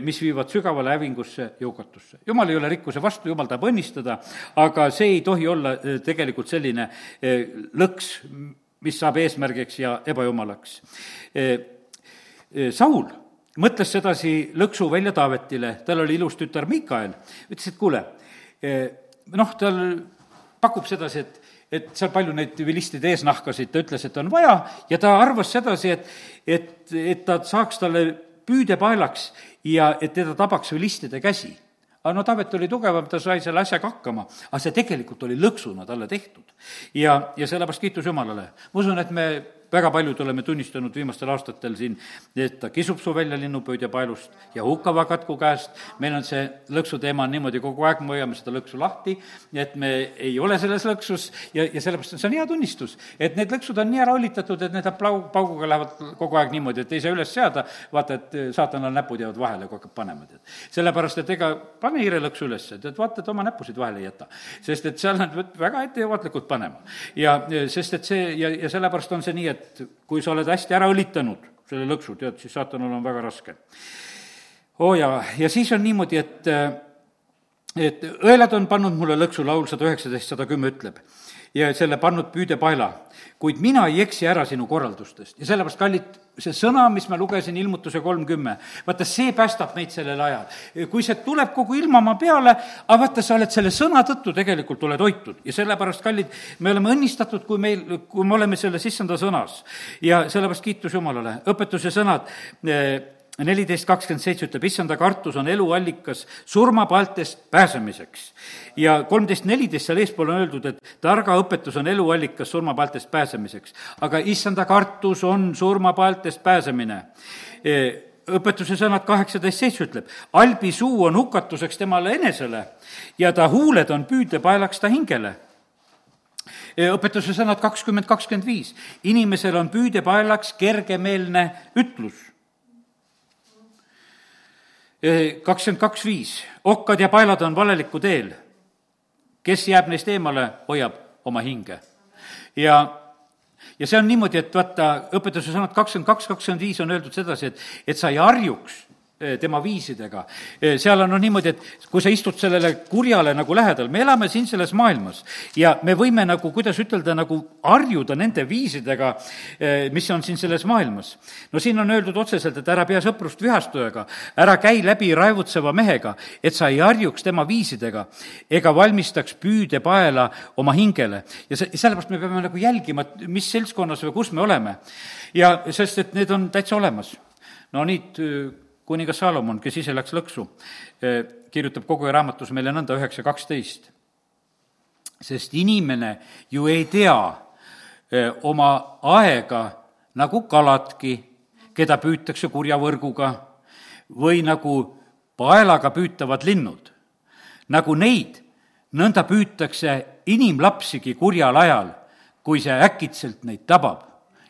mis viivad sügavale hävingusse ja hukatusse. jumal ei ole rikkuse vastu, jumal tahab õnnistada, aga see ei tohi olla eh, tegelikult selline eh, lõks, mis saab eesmärgiks ja ebajumalaks eh, Saul mõtles sedasi lõksu välja Taavetile, tal oli ilus tütar Miikael, ütles, et kuule, noh, tal pakub sedasi, et et seal palju neid vilistide eesnahkasid, ta ütles, et on vaja. Ja ta arvas sedasi, et, et, et ta saaks talle püüdepaelaks ja et teda tabaks vilistide käsi. Aga no Taavet oli tugevam, ta sai selle asjaga hakkama, aga see tegelikult oli lõksuna talle tehtud. ja, ja sellepärast kiitus Jumalale. ma usun, et me väga paljud oleme tunnistanud viimastel aastatel siin, et ta kisub su välja linnupöödja paelust ja hukkava katku käest, meil on see lõksu teema niimoodi kogu aeg, me hoiame seda lõksu lahti, et me ei ole selles lõksus ja, ja sellepärast see on hea tunnistus, et need lõksud on nii ära õlitatud, et need plau-, pauguga lähevad kogu aeg niimoodi, et ei saa üles seada, vaata, et saatanal näpud jäävad vahele, kui hakkab panema, tead. sellepärast, et ega pane hiirelõksu üles, tead, vaata, et oma näpusid vahele ei jäta. sest et seal on väga ettevaatlikult panema. ja sest et see ja, ja sellepärast on see nii, et kui sa oled hästi ära õlitanud selle lõksu, tead, siis saatanal on väga raske. oo oh jaa, ja siis on niimoodi, et et õelad on pannud mulle lõksu, laul sada üheksateist, sada kümme ütleb ja selle pannud püüdepaela. kuid mina ei eksi ära sinu korraldustest ja sellepärast, kallid, see sõna, mis ma lugesin, ilmutuse kolmkümme, vaata, see päästab meid sellel ajal. kui see tuleb kogu ilmamaa peale, aga vaata, sa oled selle sõna tõttu tegelikult oled hoitud ja sellepärast, kallid, me oleme õnnistatud, kui meil, kui me oleme selles issanda sõnas. ja sellepärast kiitus Jumalale, õpetuse sõnad eh, neliteist kakskümmend seitse ütleb, issanda kartus on eluallikas surmapaltest pääsemiseks. ja kolmteist neliteist seal eespool on öeldud, et targa õpetus on eluallikas surmapaltest pääsemiseks. aga issanda kartus on surmapaltest pääsemine e, õpetuse sõnad kaheksateist seitse ütleb, albi suu on hukatuseks temale enesele ja ta huuled on püüdepaelaks ta hingele e, õpetuse sõnad kakskümmend kakskümmend viis, inimesel on püüdepaelaks kergemeelne ütlus kakskümmend kaks viis, okkad ja paelad on valeliku teel. kes jääb neist eemale, hoiab oma hinge. ja ja see on niimoodi, et vaata, õpetuse sõnad kakskümmend kaks, kakskümmend viis on öeldud sedasi, et, et sa ei harjuks Eh, tema viisidega. Eh, seal on noh niimoodi, et kui sa istud sellele kurjale nagu lähedal, me elame siin selles maailmas ja me võime nagu, kuidas ütelda, nagu harjuda nende viisidega, eh, mis on siin selles maailmas. no siin on öeldud otseselt, et ära pea sõprust vihastujaga, ära käi läbi raevutseva mehega, et sa ei harjuks tema viisidega ega valmistaks püüdepaela oma hingele. ja see, sellepärast me peame nagu jälgima, et mis seltskonnas või kus me oleme. ja sest, et need on täitsa olemas. no nii kuningas Saalomon, kes ise läks lõksu, eh, kirjutab kogu raamatus meile nõnda üheksa kaksteist. sest inimene ju ei tea eh, oma aega nagu kaladki, keda püütakse kurja võrguga või nagu paelaga püütavad linnud. nagu neid, nõnda püütakse inimlapsigi kurjal ajal, kui see äkitselt neid tabab.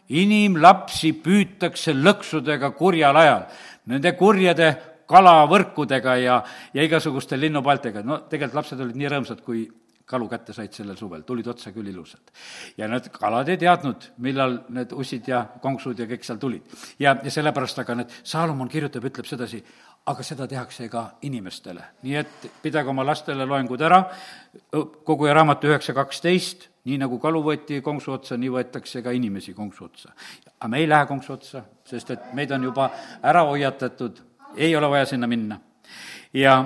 inimlapsi püütakse lõksudega kurjal ajal nende kurjade kalavõrkudega ja, ja igasuguste linnupaltega, no tegelikult lapsed olid nii rõõmsad, kui kalu kätte said sellel suvel, tulid otsa küll ilusad. ja need kalad ei teadnud, millal need ussid ja konksud ja kõik seal tulid. ja, ja sellepärast aga need, Saalomon kirjutab, ütleb sedasi, aga seda tehakse ka inimestele. nii et pidage oma lastele loengud ära, kogu raamatu üheksa kaksteist, nii nagu kalu võeti konksu otsa, nii võetakse ka inimesi konksu otsa. aga me ei lähe konksu otsa, sest et meid on juba ära hoiatatud, ei ole vaja sinna minna. ja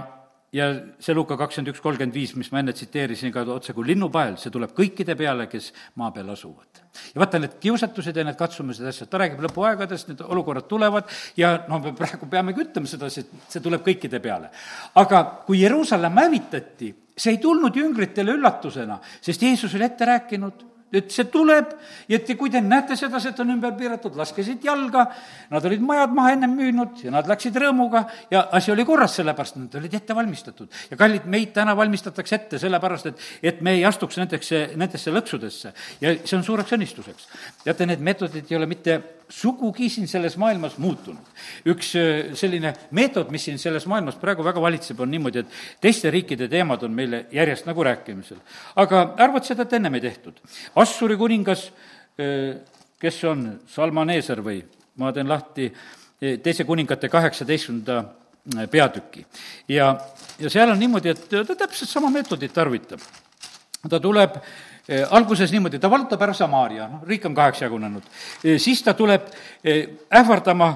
ja see Luka kakskümmend üks, kolmkümmend viis, mis ma enne tsiteerisin ka otse kui linnupael, see tuleb kõikide peale, kes maa peal asuvad. ja vaata, need kiusatused ja need katsumused ja asjad, ta räägib lõpuaegadest, need olukorrad tulevad ja noh, me praegu peamegi ütlema sedasi, et see tuleb kõikide peale. aga kui Jeruusalemm hävitati, see ei tulnud jüngritele üllatusena, sest Jeesus oli ette rääkinud et see tuleb ja et kui te näete sedasi, et on ümber piiratud, laske siit jalga, nad olid majad maha ennem müünud ja nad läksid rõõmuga ja asi oli korras, sellepärast nad olid ette valmistatud. ja kallid, meid täna valmistatakse ette sellepärast, et, et me ei astuks nendesse, nendesse lõksudesse ja see on suureks õnnistuseks. teate, need meetodid ei ole mitte sugugi siin selles maailmas muutunud. üks äh, selline meetod, mis siin selles maailmas praegu väga valitseb, on niimoodi, et teiste riikide teemad on meile järjest nagu rääkimisel. aga arvad seda, et ennem ei tehtud. Assuri kuningas, äh, kes on Salmaneeser või ma teen lahti äh, teise kuningate kaheksateistkümnenda peatüki. ja, ja seal on niimoodi, et ta täpselt sama meetodit tarvitab. ta tuleb Eh, alguses niimoodi, ta vallutab ära Samaaria, noh, riik on kaheks jagunenud. Eh, siis ta tuleb eh, ähvardama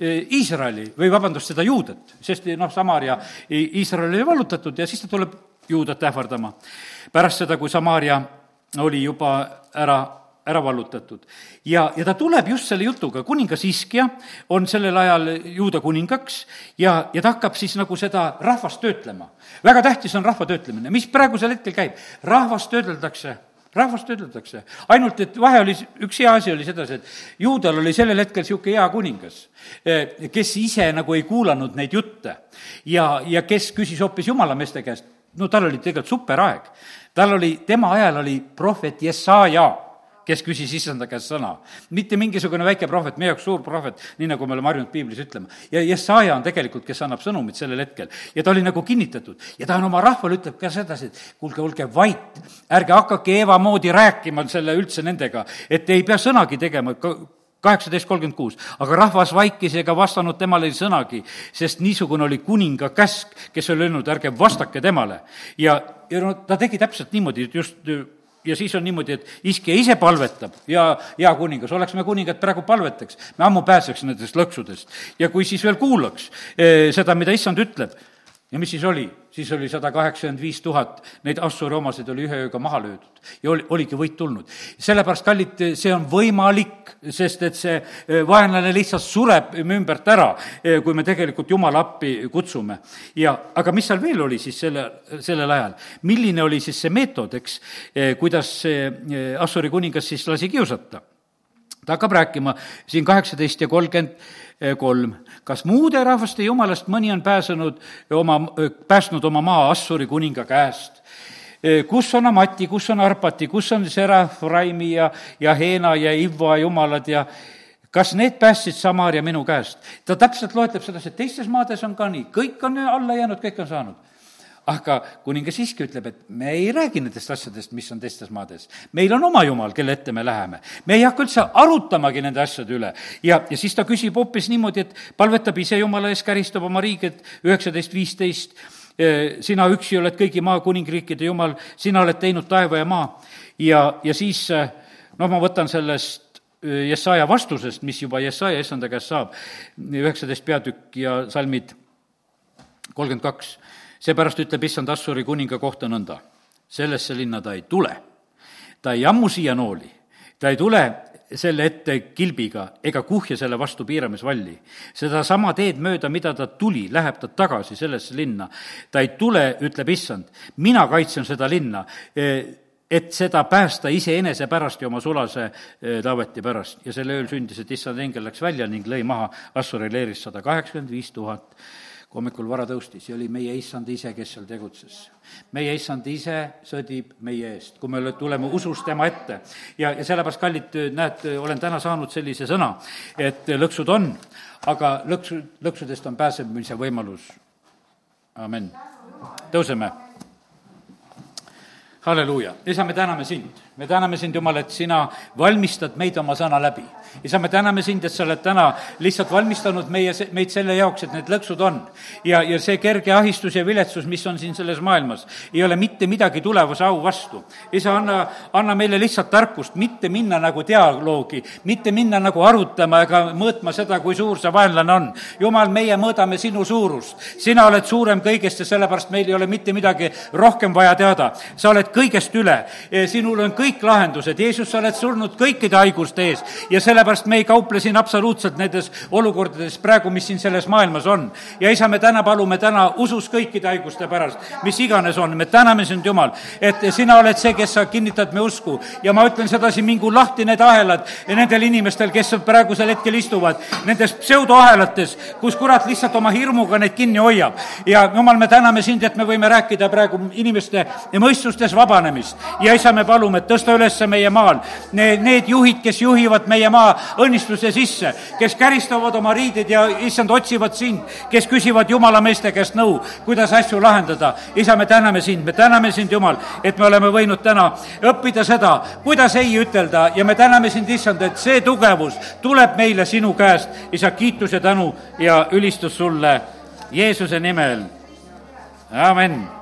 Iisraeli või vabandust, seda juudet, sest noh, Samaaria, Iisrael oli vallutatud ja siis ta tuleb juudat ähvardama. pärast seda, kui Samaaria oli juba ära ära vallutatud. ja, ja ta tuleb just selle jutuga, kuningas Iskja on sellel ajal juuda kuningaks ja, ja ta hakkab siis nagu seda rahvast töötlema. väga tähtis on rahva töötlemine, mis praegusel hetkel käib, rahvast töödeldakse rahvast töödeldakse, ainult et vahe oli, üks hea asi oli sedasi, et juudal oli sellel hetkel niisugune hea kuningas, eh, kes ise nagu ei kuulanud neid jutte. Ja, ja kes küsis hoopis jumalameeste käest, no tal oli tegelikult superaeg. tal oli, tema ajal oli prohvet Jesaja kes küsis issanda käest sõna. mitte mingisugune väike prohvet, meie jaoks suur prohvet, nii nagu me oleme harjunud piiblis ütlema. ja Jesaja on tegelikult, kes annab sõnumit sellel hetkel. ja ta oli nagu kinnitatud ja ta on oma rahvale, ütleb ka sedasi, et kuulge, olge vait, ärge hakake Eeva moodi rääkima selle üldse nendega, et ei pea sõnagi tegema, kaheksateist kolmkümmend kuus, aga rahvas vaikis ega vastanud temale sõnagi, sest niisugune oli kuninga käsk, kes oli öelnud, ärge vastake temale. ja, ja no ta tegi täpselt niimoodi, et just ja siis on niimoodi, et iskja ise palvetab ja hea kuningas, oleks me kuningad praegu palvetaks, me ammu pääseks nendest lõksudest. ja kui siis veel kuulaks eh, seda, mida issand ütleb, ja mis siis oli? siis oli sada kaheksakümmend viis tuhat, neid Assuri omasid oli ühe ööga maha löödud ja oli, oligi võit tulnud. sellepärast, kallid, see on võimalik, sest et see e, vaenlane lihtsalt sureb me ümbert ära, e, kui me tegelikult Jumala appi kutsume. ja, aga mis seal veel oli siis selle, sellel ajal? milline oli siis see meetod, eks, e, kuidas see Assuri kuningas siis lasi kiusata? Ta hakkab rääkima siin kaheksateist ja kolmkümmend kolm. kas muude rahvaste jumalast mõni on pääsenud oma, päästnud oma maa Assuri kuninga käest? kus on Amati, kus on Arpati, kus on Serafraimi ja, ja Heena ja Ivva jumalad ja kas need päästsid Samaria minu käest? ta täpselt loetleb sedasi, et teistes maades on ka nii, kõik on alla jäänud, kõik on saanud aga kuningas siiski ütleb, et me ei räägi nendest asjadest, mis on teistes maades. meil on oma jumal, kelle ette me läheme. me ei hakka üldse arutamagi nende asjade üle. ja, ja siis ta küsib hoopis niimoodi, et palvetab ise Jumala ees, käristab oma riigid, üheksateist, viisteist, sina üksi oled kõigi maa kuningriikide jumal, sina oled teinud taeva ja maa. ja, ja siis noh, ma võtan sellest Jesaja vastusest, mis juba Jesaja issanda käest saab, üheksateist peatükk ja salmid kolmkümmend kaks seepärast ütleb issand Assuri kuninga kohta nõnda, sellesse linna ta ei tule, ta ei ammu siia nooli, ta ei tule selle ette kilbiga ega kuhja selle vastu piiramisvalli. sedasama teed mööda, mida ta tuli, läheb ta tagasi sellesse linna. ta ei tule, ütleb issand, mina kaitsen seda linna, et seda päästa iseenese pärast ja oma sulase Taaveti pärast. ja sel ööl sündis, et issand engel läks välja ning lõi maha Assuri leerist sada kaheksakümmend viis tuhat hommikul vara tõustis ja oli meie issand ise, kes seal tegutses. meie issand ise sõdib meie eest, kui me tuleme usus tema ette. ja, ja sellepärast, kallid, näed, olen täna saanud sellise sõna, et lõksud on, aga lõksu, lõksudest on pääsemise võimalus. amin. tõuseme. halleluuja, isa, me täname sind, me täname sind, Jumal, et sina valmistad meid oma sõna läbi isa, me täname sind, et sa oled täna lihtsalt valmistanud meie, meid selle jaoks, et need lõksud on. ja, ja see kerge ahistus ja viletsus, mis on siin selles maailmas, ei ole mitte midagi tulevase au vastu. isa, anna, anna meile lihtsalt tarkust, mitte minna nagu dialoogi, mitte minna nagu arutama ega mõõtma seda, kui suur see vaenlane on. jumal, meie mõõdame sinu suurust. sina oled suurem kõigest ja sellepärast meil ei ole mitte midagi rohkem vaja teada. sa oled kõigest üle, sinul on kõik lahendused, Jeesus, sa oled surnud kõikide haiguste ees. Ja selle sellepärast me ei kauple siin absoluutselt nendes olukordades praegu, mis siin selles maailmas on. ja isa, me täna palume täna usus kõikide haiguste pärast, mis iganes on, me täname sind, Jumal, et sina oled see, kes sa kinnitad me usku. Ja ma ütlen sedasi, mingu lahti need ahelad nendel inimestel, kes praegusel hetkel istuvad nendes pseudoahelates, kus kurat lihtsalt oma hirmuga neid kinni hoiab. ja Jumal, me täname sind, et me võime rääkida praegu inimeste mõistustes vabanemist. Ja isa, me palume, et tõsta üles meie maal need, need juhid, kes juhivad meie maa õnnistuse sisse, kes käristavad oma riided ja issand, otsivad sind, kes küsivad jumala meeste käest nõu, kuidas asju lahendada. isa, me täname sind, me täname sind, Jumal, et me oleme võinud täna õppida seda, kuidas ei ütelda ja me täname sind, issand, et see tugevus tuleb meile sinu käest. isa, kiitus ja tänu ja ülistus sulle Jeesuse nimel. amin